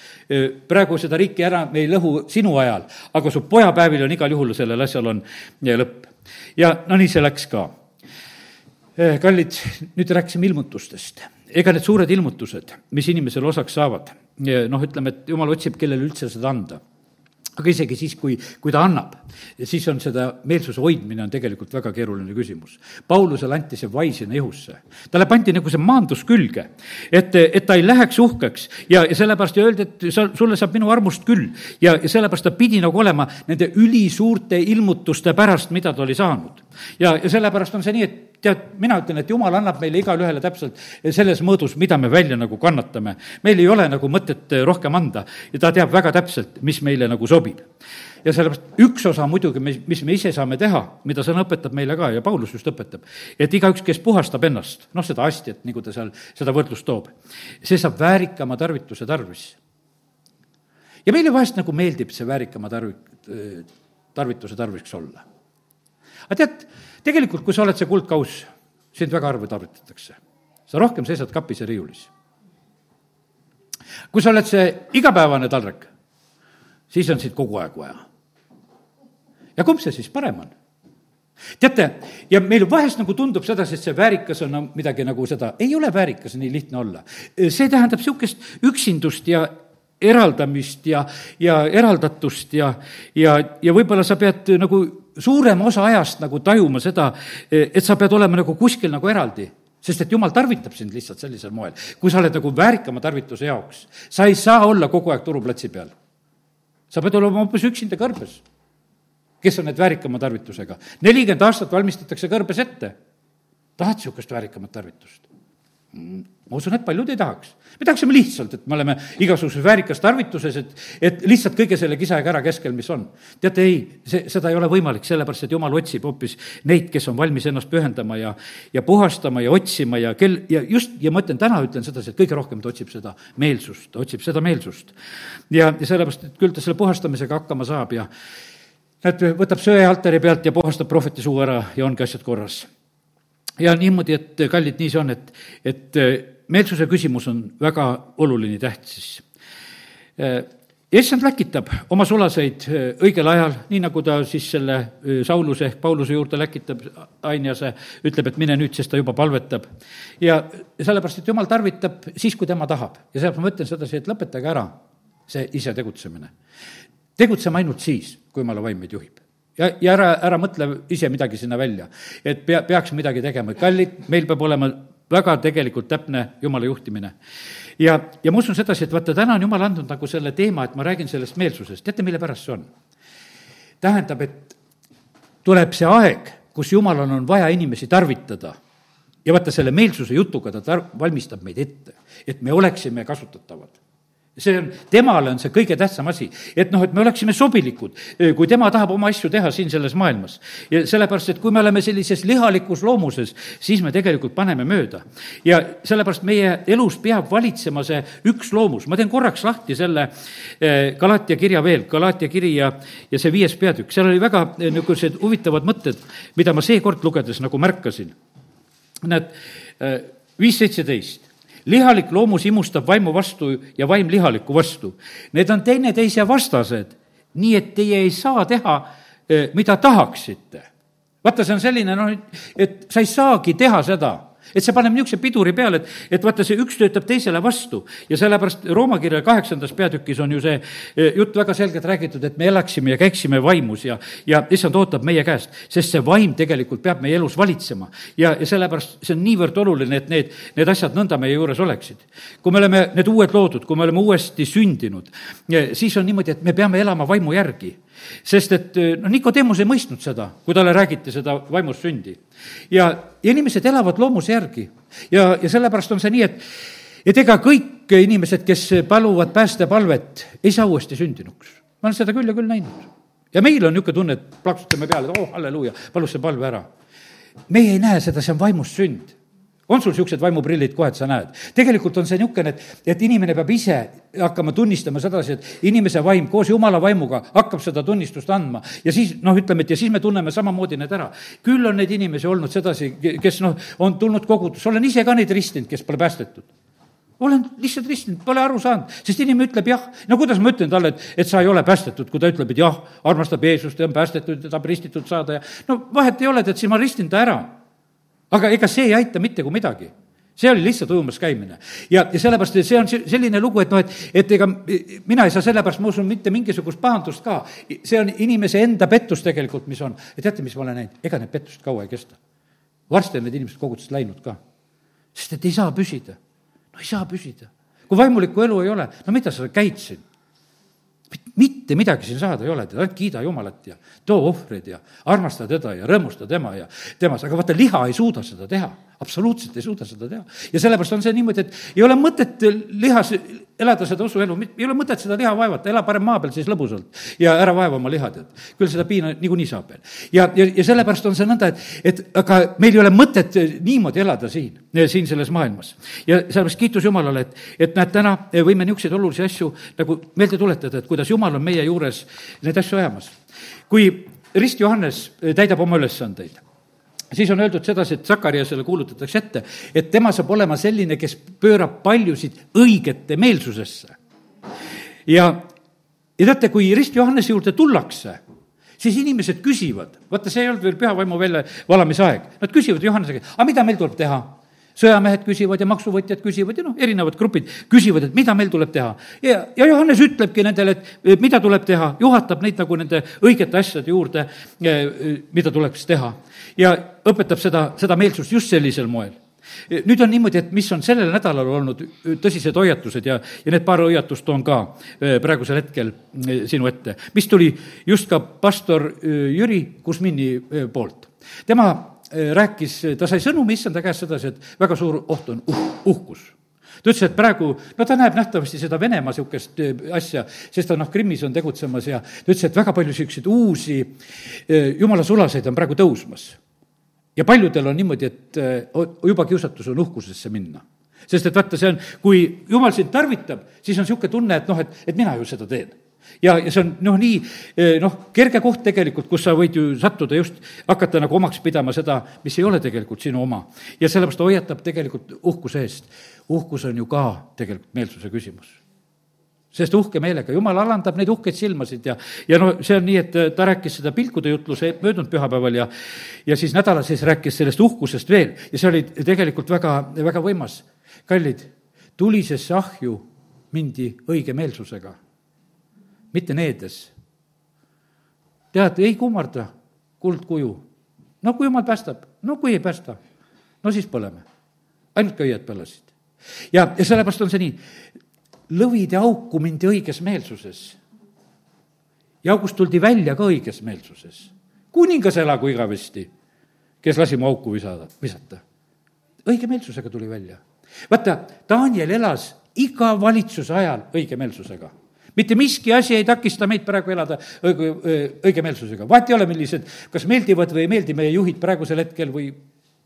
praegu seda riiki ära me ei lõhu sinu ajal, aga su pojapäevil on igal juhul sellel asjal on lõpp. ja no nii see läks ka. kallid, nüüd rääkisime ilmutustest. ega need suured ilmutused, mis inimesele osaks saavad, noh, ütleme, et jumal otsib, kellele üldse seda anda aga isegi siis, kui, kui ta annab, siis on seda meelsuse hoidmine on tegelikult väga keeruline küsimus. Paulusele anti see vaisena ihusse. talle pandi nagu see maandus külge, et, et ta ei läheks uhkeks ja, ja sellepärast öeldi, et sa, sulle saab minu armust küll. ja, ja sellepärast ta pidi nagu olema nende ülisuurte ilmutuste pärast, mida ta oli saanud. Ja, ja sellepärast on see nii, et tead, mina ütlen, et jumal annab meile igale ühele täpselt selles mõõdus, mida me välja nagu kannatame. meil ei ole nagu mõtet rohkem anda ja ta teab väga täpselt, mis meile nagu sobib. ja sellepärast üks osa muidugi, mis, mis me ise saame teha, mida sõna õpetab meile ka ja Paulus just õpetab, et igaüks, kes puhastab ennast, noh, seda astjat, nagu ta seal seda võrdlust toob, see saab väärikama tarvituse tarvis. ja meile vahest nagu meeldib see väärikama tarvi-, tarvituse tarvis olla. Aga tead, tegelikult, kui sa oled see kuldkauss, sind väga harva tarvitatakse. sa rohkem seisad kapis ja riiulis. kui sa oled see igapäevane taldrik, siis on sind kogu aeg vaja. ja kumb see siis parem on? teate, ja meil vahest nagu tundub sedasi, et see väärikas on midagi nagu seda, ei ole väärikas nii lihtne olla. see tähendab niisugust üksindust ja eraldamist ja, ja eraldatust ja, ja, ja võib-olla sa pead nagu suurema osa ajast nagu tajuma seda, et sa pead olema nagu kuskil nagu eraldi sest et jumal tarvitab sind lihtsalt sellisel moel, kui sa oled nagu väärikama tarvituse jaoks. sa ei saa olla kogu aeg turuplatsi peal. sa pead olema hoopis üksinda kõrbes. kes on need väärikama tarvitusega? nelikümmend aastat valmistatakse kõrbes ette. tahad niisugust väärikamat tarvitust? Ma usun, et paljud ei tahaks. me tahaksime lihtsalt, et me oleme igasuguses väärikas tarvituses, et, et lihtsalt kõige selle kisa ja kära keskel, mis on. teate, ei, see, seda ei ole võimalik, sellepärast et jumal otsib hoopis neid, kes on valmis ennast pühendama ja, ja puhastama ja otsima ja kel-, ja just, ja ma ütlen, täna ütlen sedasi, et kõige rohkem ta otsib seda meelsust, ta otsib seda meelsust. ja, ja sellepärast, et küll ta selle puhastamisega hakkama saab ja näed, võtab söe altari pealt ja puhastab prohveti suu ära ja ongi asjad korras ja niimoodi, et kallid, nii see on, et, et meelsuse küsimus on väga oluline, tähtis. issand läkitab oma sulaseid õigel ajal, nii nagu ta siis selle Sauluse ehk Pauluse juurde läkitab, Ainjase ütleb, et mine nüüd, sest ta juba palvetab. ja sellepärast, et jumal tarvitab siis, kui tema tahab. ja sellepärast ma ütlen sedasi, et lõpetage ära see ise tegutsemine. tegutseme ainult siis, kui jumala vaim meid juhib ja, ja ära, ära mõtle ise midagi sinna välja, et pea, peaks midagi tegema, kallid, meil peab olema väga tegelikult täpne jumala juhtimine. ja, ja ma usun sedasi, et vaata, täna on jumal andnud nagu selle teema, et ma räägin sellest meelsusest, teate, mille pärast see on? tähendab, et tuleb see aeg, kus jumalal on vaja inimesi tarvitada ja vaata, selle meelsuse jutuga ta tar-, valmistab meid ette, et me oleksime kasutatavad see on, temale on see kõige tähtsam asi, et noh, et me oleksime sobilikud, kui tema tahab oma asju teha siin selles maailmas. ja sellepärast, et kui me oleme sellises lihalikus loomuses, siis me tegelikult paneme mööda. ja sellepärast meie elus peab valitsema see üks loomus, ma teen korraks lahti selle Galatia kirja veel, Galatia kiri ja, ja see viies peatükk, seal oli väga niisugused huvitavad mõtted, mida ma seekord lugedes nagu märkasin. Näed, viis seitseteist lihalik loomus imustab vaimu vastu ja vaim lihaliku vastu. Need on teineteise vastased, nii et teie ei saa teha, äh, mida tahaksite. vaata, see on selline, noh, et sa ei saagi teha seda et see paneb niisuguse piduri peale, et, et vaata, see üks töötab teisele vastu ja sellepärast Rooma kirja kaheksandas peatükis on ju see eh, jutt väga selgelt räägitud, et me elaksime ja käiksime vaimus ja, ja issand ootab meie käest, sest see vaim tegelikult peab meie elus valitsema. ja, ja sellepärast see on niivõrd oluline, et need, need asjad nõnda meie juures oleksid. kui me oleme need uued loodud, kui me oleme uuesti sündinud, eh, siis on niimoodi, et me peame elama vaimu järgi sest et noh, Nikodemus ei mõistnud seda, kui talle räägiti seda vaimust sündi. ja, ja inimesed elavad loomuse järgi ja, ja sellepärast on see nii, et et ega kõik inimesed, kes paluvad päästepalvet, ei saa uuesti sündinuks. ma olen seda küll ja küll näinud. ja meil on niisugune tunne, et plaksutame peale, et oh, halleluuja, palus see palve ära. meie ei näe seda, see on vaimust sünd on sul niisugused vaimuprillid kohe, et sa näed? tegelikult on see niisugune, et, et inimene peab ise hakkama tunnistama sedasi, et inimese vaim koos jumala vaimuga hakkab seda tunnistust andma. ja siis noh, ütleme, et ja siis me tunneme samamoodi need ära. küll on neid inimesi olnud sedasi, kes noh, on tulnud kogudusse, olen ise ka neid ristinud, kes pole päästetud olen lihtsalt ristinud, pole aru saanud, sest inimene ütleb jah. no kuidas ma ütlen talle, et, et sa ei ole päästetud, kui ta ütleb, et jah, armastab Jeesust ja on päästetud ja tahab ristitud saada ja no vahet ei ole, tead, siis ma ristin ta ära aga ega see ei aita mitte kui midagi see oli lihtsalt ujumas käimine. ja, ja sellepärast, et see on selline lugu, et noh, et, et ega mina ei saa sellepärast, ma usun, mitte mingisugust pahandust ka. see on inimese enda pettus tegelikult, mis on. ja teate, mis ma olen näinud? ega need pettused kaua ei kesta. varsti on need inimesed kogudusest läinud ka. sest et ei saa püsida. no ei saa püsida. kui vaimulikku elu ei ole, no mida sa käid siin? Mitte midagi siin saada ei ole, tead, ainult kiida Jumalat ja too ohvreid ja armasta teda ja rõõmusta tema ja temas, aga vaata, liha ei suuda seda teha absoluutselt ei suuda seda teha. ja sellepärast on see niimoodi, et ei ole mõtet lihas elada seda usuelu, ei ole mõtet seda liha vaevata, ela parem maa peal siis lõbusalt ja ära vaeva oma liha, tead. küll seda piina niikuinii saab veel. ja, ja, ja sellepärast on see nõnda, et, et aga meil ei ole mõtet niimoodi elada siin, siin selles maailmas. ja sellepärast kiitus Jumalale, et, et näed, täna võime niisuguseid olulisi asju nagu meelde tuletada, et kuidas Jumal on meie juures neid asju ajamas. kui Rist Johannes täidab oma ülesandeid siis on öeldud sedasi, et Sakariasele kuulutatakse ette, et tema saab olema selline, kes pöörab paljusid õigete meelsusesse. ja, ja teate, kui Rist Johannese juurde tullakse, siis inimesed küsivad, vaata, see ei olnud veel pühavaimu väljavalamise aeg, nad küsivad Johannese käest, aga mida meil tuleb teha? Sõjamehed küsivad ja maksuvõtjad küsivad ja noh, erinevad grupid küsivad, et mida meil tuleb teha. ja, ja Johannes ütlebki nendele, et mida tuleb teha, juhatab neid nagu nende õigete asjade juurde, eh, mida tuleks teha ja õpetab seda, seda meelsust just sellisel moel nüüd on niimoodi, et mis on sellel nädalal olnud tõsised hoiatused ja, ja need paar hoiatust toon ka äh, praegusel hetkel sinu ette, mis tuli just ka pastor Jüri Kusmini poolt. tema rääkis, ta sai sõnumi issanda käest sedasi, et väga suur oht on uh, uhkus. Ta ütles, et praegu, no ta näeb nähtavasti seda Venemaa niisugust asja, sest ta noh, Krimmis on tegutsemas ja ta ütles, et väga palju niisuguseid uusi jumala sulaseid on praegu tõusmas. Ja paljudel on niimoodi, et juba kiusatus on uhkusesse minna. sest et vaata, see on, kui jumal sind tarvitab, siis on niisugune tunne, et noh, et, et mina ju seda teen ja, ja see on noh, nii eh, noh, kerge koht tegelikult, kus sa võid ju sattuda just, hakata nagu omaks pidama seda, mis ei ole tegelikult sinu oma. ja sellepärast ta hoiatab tegelikult uhkuse eest. uhkus on ju ka tegelikult meelsuse küsimus sest uhke meelega, jumal alandab neid uhkeid silmasid ja, ja no see on nii, et äh, ta rääkis seda pilkude jutluse möödunud pühapäeval ja, ja siis nädala sees rääkis sellest uhkusest veel ja see oli tegelikult väga, väga võimas. kallid, tulisesse ahju mindi õige meelsusega, mitte needes. tead, ei kummarda kuldkuju. no kui jumal päästab, no kui ei päästa, no siis põleme. ainult köied põlesid. ja, ja sellepärast on see nii, lõvide auku mindi õiges meelsuses. ja august tuldi välja ka õiges meelsuses. kuningas elagu igavesti. kes lasi mu auku visada, visata. õigemeelsusega tuli välja. vaata, Daniel elas iga valitsuse ajal õigemeelsusega mitte miski asi ei takista meid praegu elada õige, õigemeelsusega. vahet ei ole, millised, kas meeldivad või ei meeldi meie juhid praegusel hetkel või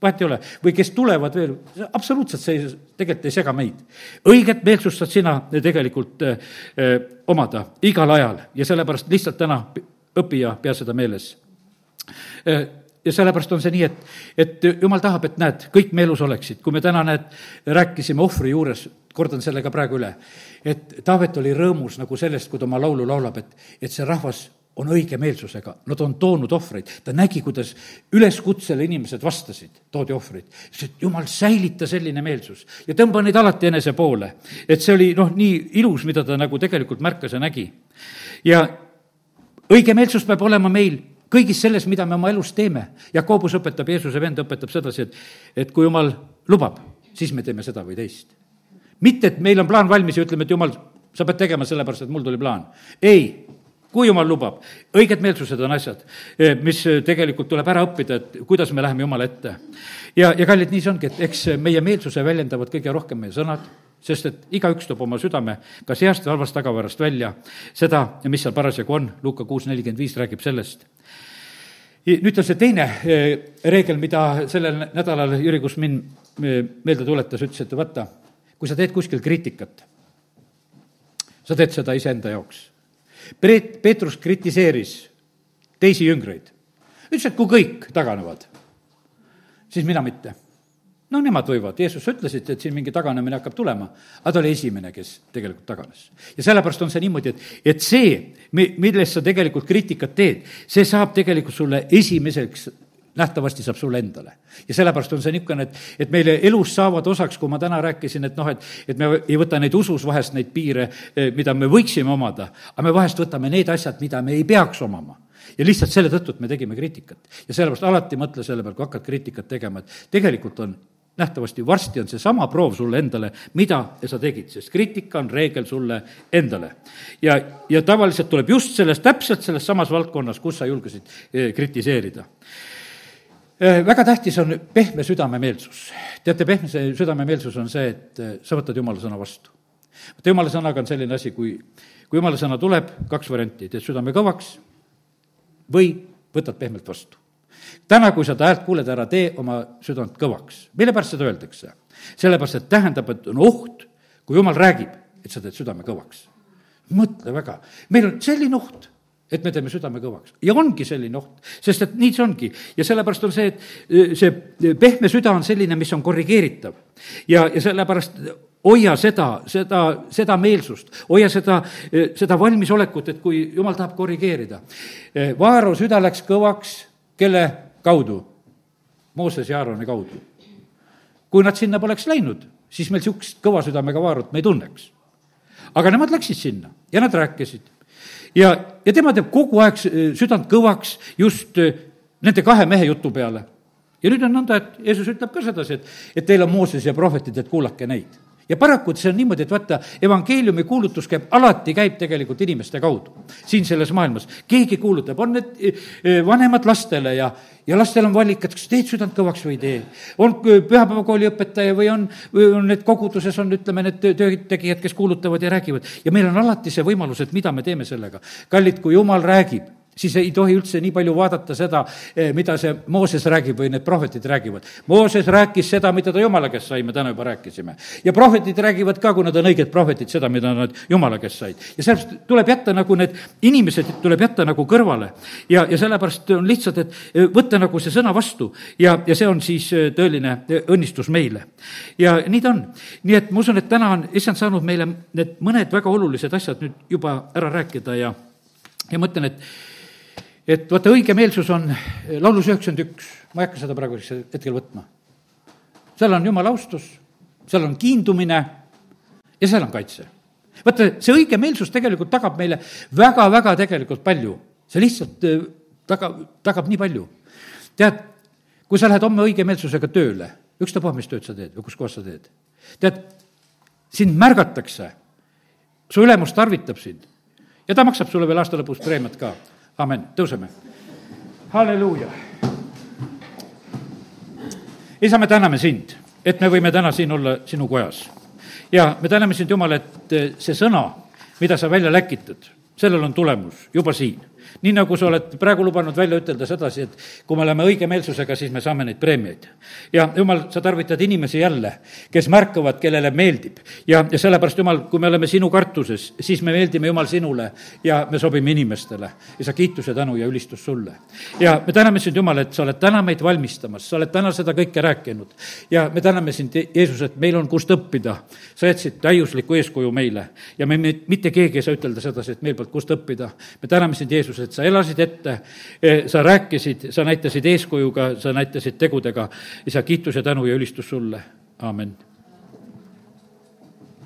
vahet ei ole, või kes tulevad veel, absoluutselt see tegelikult ei sega meid. õiget meelsust saad sina tegelikult öö, omada igal ajal ja sellepärast lihtsalt täna õpi ja pea seda meeles ja sellepärast on see nii, et, et jumal tahab, et näed, kõik me elus oleksid. kui me täna, näed, rääkisime ohvri juures, kordan selle ka praegu üle, et Taavet oli rõõmus nagu sellest, kui ta oma laulu laulab, et, et see rahvas on õigemeelsusega, nad on toonud ohvreid, ta nägi, kuidas üleskutsele inimesed vastasid, toodi ohvreid. ütles, et jumal, säilita selline meelsus ja tõmba neid alati enese poole. et see oli noh, nii ilus, mida ta nagu tegelikult märkas ja nägi. ja õigemeelsus peab olema meil kõigis selles, mida me oma elus teeme. Jakobus õpetab, Jeesuse vend õpetab sedasi, et, et kui jumal lubab, siis me teeme seda või teist. mitte, et meil on plaan valmis ja ütleme, et jumal, sa pead tegema sellepärast, et mul tuli plaan. ei, kui jumal lubab, õiged meelsused on asjad, eh, mis tegelikult tuleb ära õppida, et kuidas me läheme Jumala ette. ja, ja kallid, nii see ongi, et eks meie meelsuse väljendavad kõige rohkem meie sõnad sest et igaüks toob oma südame kas heast või halvast tagavarast välja seda, mis seal parasjagu on, Luuka kuus nelikümmend viis räägib sellest. nüüd on see teine eh, reegel, mida sellel nädalal Jüri Kusmin eh, meelde tuletas, ütles, et vaata, kui sa teed kuskil kriitikat, sa teed seda iseenda jaoks. Peet-, Peetrus kritiseeris teisi jüngreid. ütles, et kui kõik taganevad, siis mina mitte no nemad võivad, Jeesus ütlesid, et siin mingi taganemine hakkab tulema, aga ta oli esimene, kes tegelikult taganes. ja sellepärast on see niimoodi, et, et see, millest sa tegelikult kriitikat teed, see saab tegelikult sulle esimeseks nähtavasti saab sulle endale. ja sellepärast on see niisugune, et, et meile elus saavad osaks, kui ma täna rääkisin, et noh, et, et me ei võta neid usus vahest neid piire, eh, mida me võiksime omada, aga me vahest võtame need asjad, mida me ei peaks omama ja lihtsalt selle tõttu, et me tegime kriitikat. ja sellepärast alati mõtle selle peale, kui hakkad kriitikat tegema, et tegelikult on nähtavasti varsti on seesama proov sulle endale, mida sa tegid, sest kriitika on reegel sulle endale. ja, ja tavaliselt tuleb just sellest, täpselt selles samas valdkonnas, kus sa julgesid eh, kritiseerida eh, väga tähtis on pehme südamemeelsus. teate, pehme südamemeelsus on see, et eh, sa võtad jumala sõna vastu. vaata, jumala sõnaga on selline asi, kui, kui jumala sõna tuleb, kaks varianti, teed südame kõvaks või võtad pehmelt vastu täna, kui sa ta häält kuuled, ära tee oma südant kõvaks. mille pärast seda öeldakse? sellepärast, et tähendab, et on oht, kui jumal räägib, et sa teed südame kõvaks. mõtle väga, meil on selline oht et me teeme südame kõvaks. ja ongi selline oht, sest et nii see ongi. ja sellepärast on see, et e, see pehme süda on selline, mis on korrigeeritav. ja, ja sellepärast hoia seda, seda, seda meelsust, hoia seda, e, seda valmisolekut, et kui jumal tahab korrigeerida. E, Vaaro süda läks kõvaks, kelle kaudu? Mooses ja Aaroni kaudu. kui nad sinna poleks läinud, siis meil niisugust kõva südamega vaarut me ei tunneks. aga nemad läksid sinna ja nad rääkisid. ja, ja tema teeb kogu aeg südant kõvaks just äh, nende kahe mehe jutu peale. ja nüüd on nõnda, et Jeesus ütleb ka sedasi, et, et teil on Mooses ja prohvetid, et kuulake neid ja paraku see on niimoodi, et vaata, evangeeliumi kuulutus käib, alati käib tegelikult inimeste kaudu siin selles maailmas. keegi kuulutab, on need e, e, vanemad lastele ja, ja lastel on valik, et kas teed südant kõvaks või ei tee. on pühapäevakooli õpetaja või on, või on need koguduses on, ütleme, need töötegijad, kes kuulutavad ja räägivad. ja meil on alati see võimalus, et mida me teeme sellega. kallid, kui jumal räägib siis ei tohi üldse nii palju vaadata seda, eh, mida see Mooses räägib või need prohvetid räägivad. Mooses rääkis seda, mida ta Jumala käest sai, me täna juba rääkisime. ja prohvetid räägivad ka, kui nad on õiged prohvetid, seda, mida nad Jumala käest said. ja sellepärast tuleb jätta nagu need inimesed, tuleb jätta nagu kõrvale. ja, ja sellepärast on lihtsalt, et eh, võtta nagu see sõna vastu ja, ja see on siis eh, tõeline õnnistus meile. ja nii ta on. nii et ma usun, et täna on issand saanud meile need mõned väga olulised asjad nüüd juba ära rääkida ja, ja mõtlen, et et vaata, õigemeelsus on laulus üheksakümmend üks, ma ei hakka seda praeguseks hetkel võtma. seal on jumala austus, seal on kiindumine ja seal on kaitse. vaata, see õigemeelsus tegelikult tagab meile väga-väga tegelikult palju. see lihtsalt äh, tagab, tagab nii palju. tead, kui sa lähed homme õigemeelsusega tööle, ükstapuha, mis tööd sa teed või kus kohas sa teed, tead, sind märgatakse, su ülemus tarvitab sind ja ta maksab sulle veel aasta lõpus preemiat ka amen, tõuseme. halleluuja. isa, me täname sind, et me võime täna siin olla sinu kojas. ja me täname sind, Jumal, et see sõna, mida sa välja läkitad, sellel on tulemus juba siin nii nagu sa oled praegu lubanud välja ütelda sedasi, et kui me oleme õige meelsusega, siis me saame neid preemiaid. ja jumal, sa tarvitad inimesi jälle, kes märkavad, kellele meeldib. ja, ja sellepärast, Jumal, kui me oleme sinu kartuses, siis me meeldime, Jumal, sinule ja me sobime inimestele. ja sa kiituse, tänu ja ülistus sulle. ja me täname sind, Jumal, et sa oled täna meid valmistamas, sa oled täna seda kõike rääkinud. ja me täname sind, Jeesus, et meil on kust õppida. sa jätsid täiusliku eeskuju meile ja me, me, mitte keegi ei saa ütelda sedasi, et meil polnud kust õppida. me täname sind, Jeesus, et sa elasid ette, e, sa rääkisid, sa näitasid eeskujuga, sa näitasid tegudega, isa, kiitus ja tänu ja ülistus sulle, aamen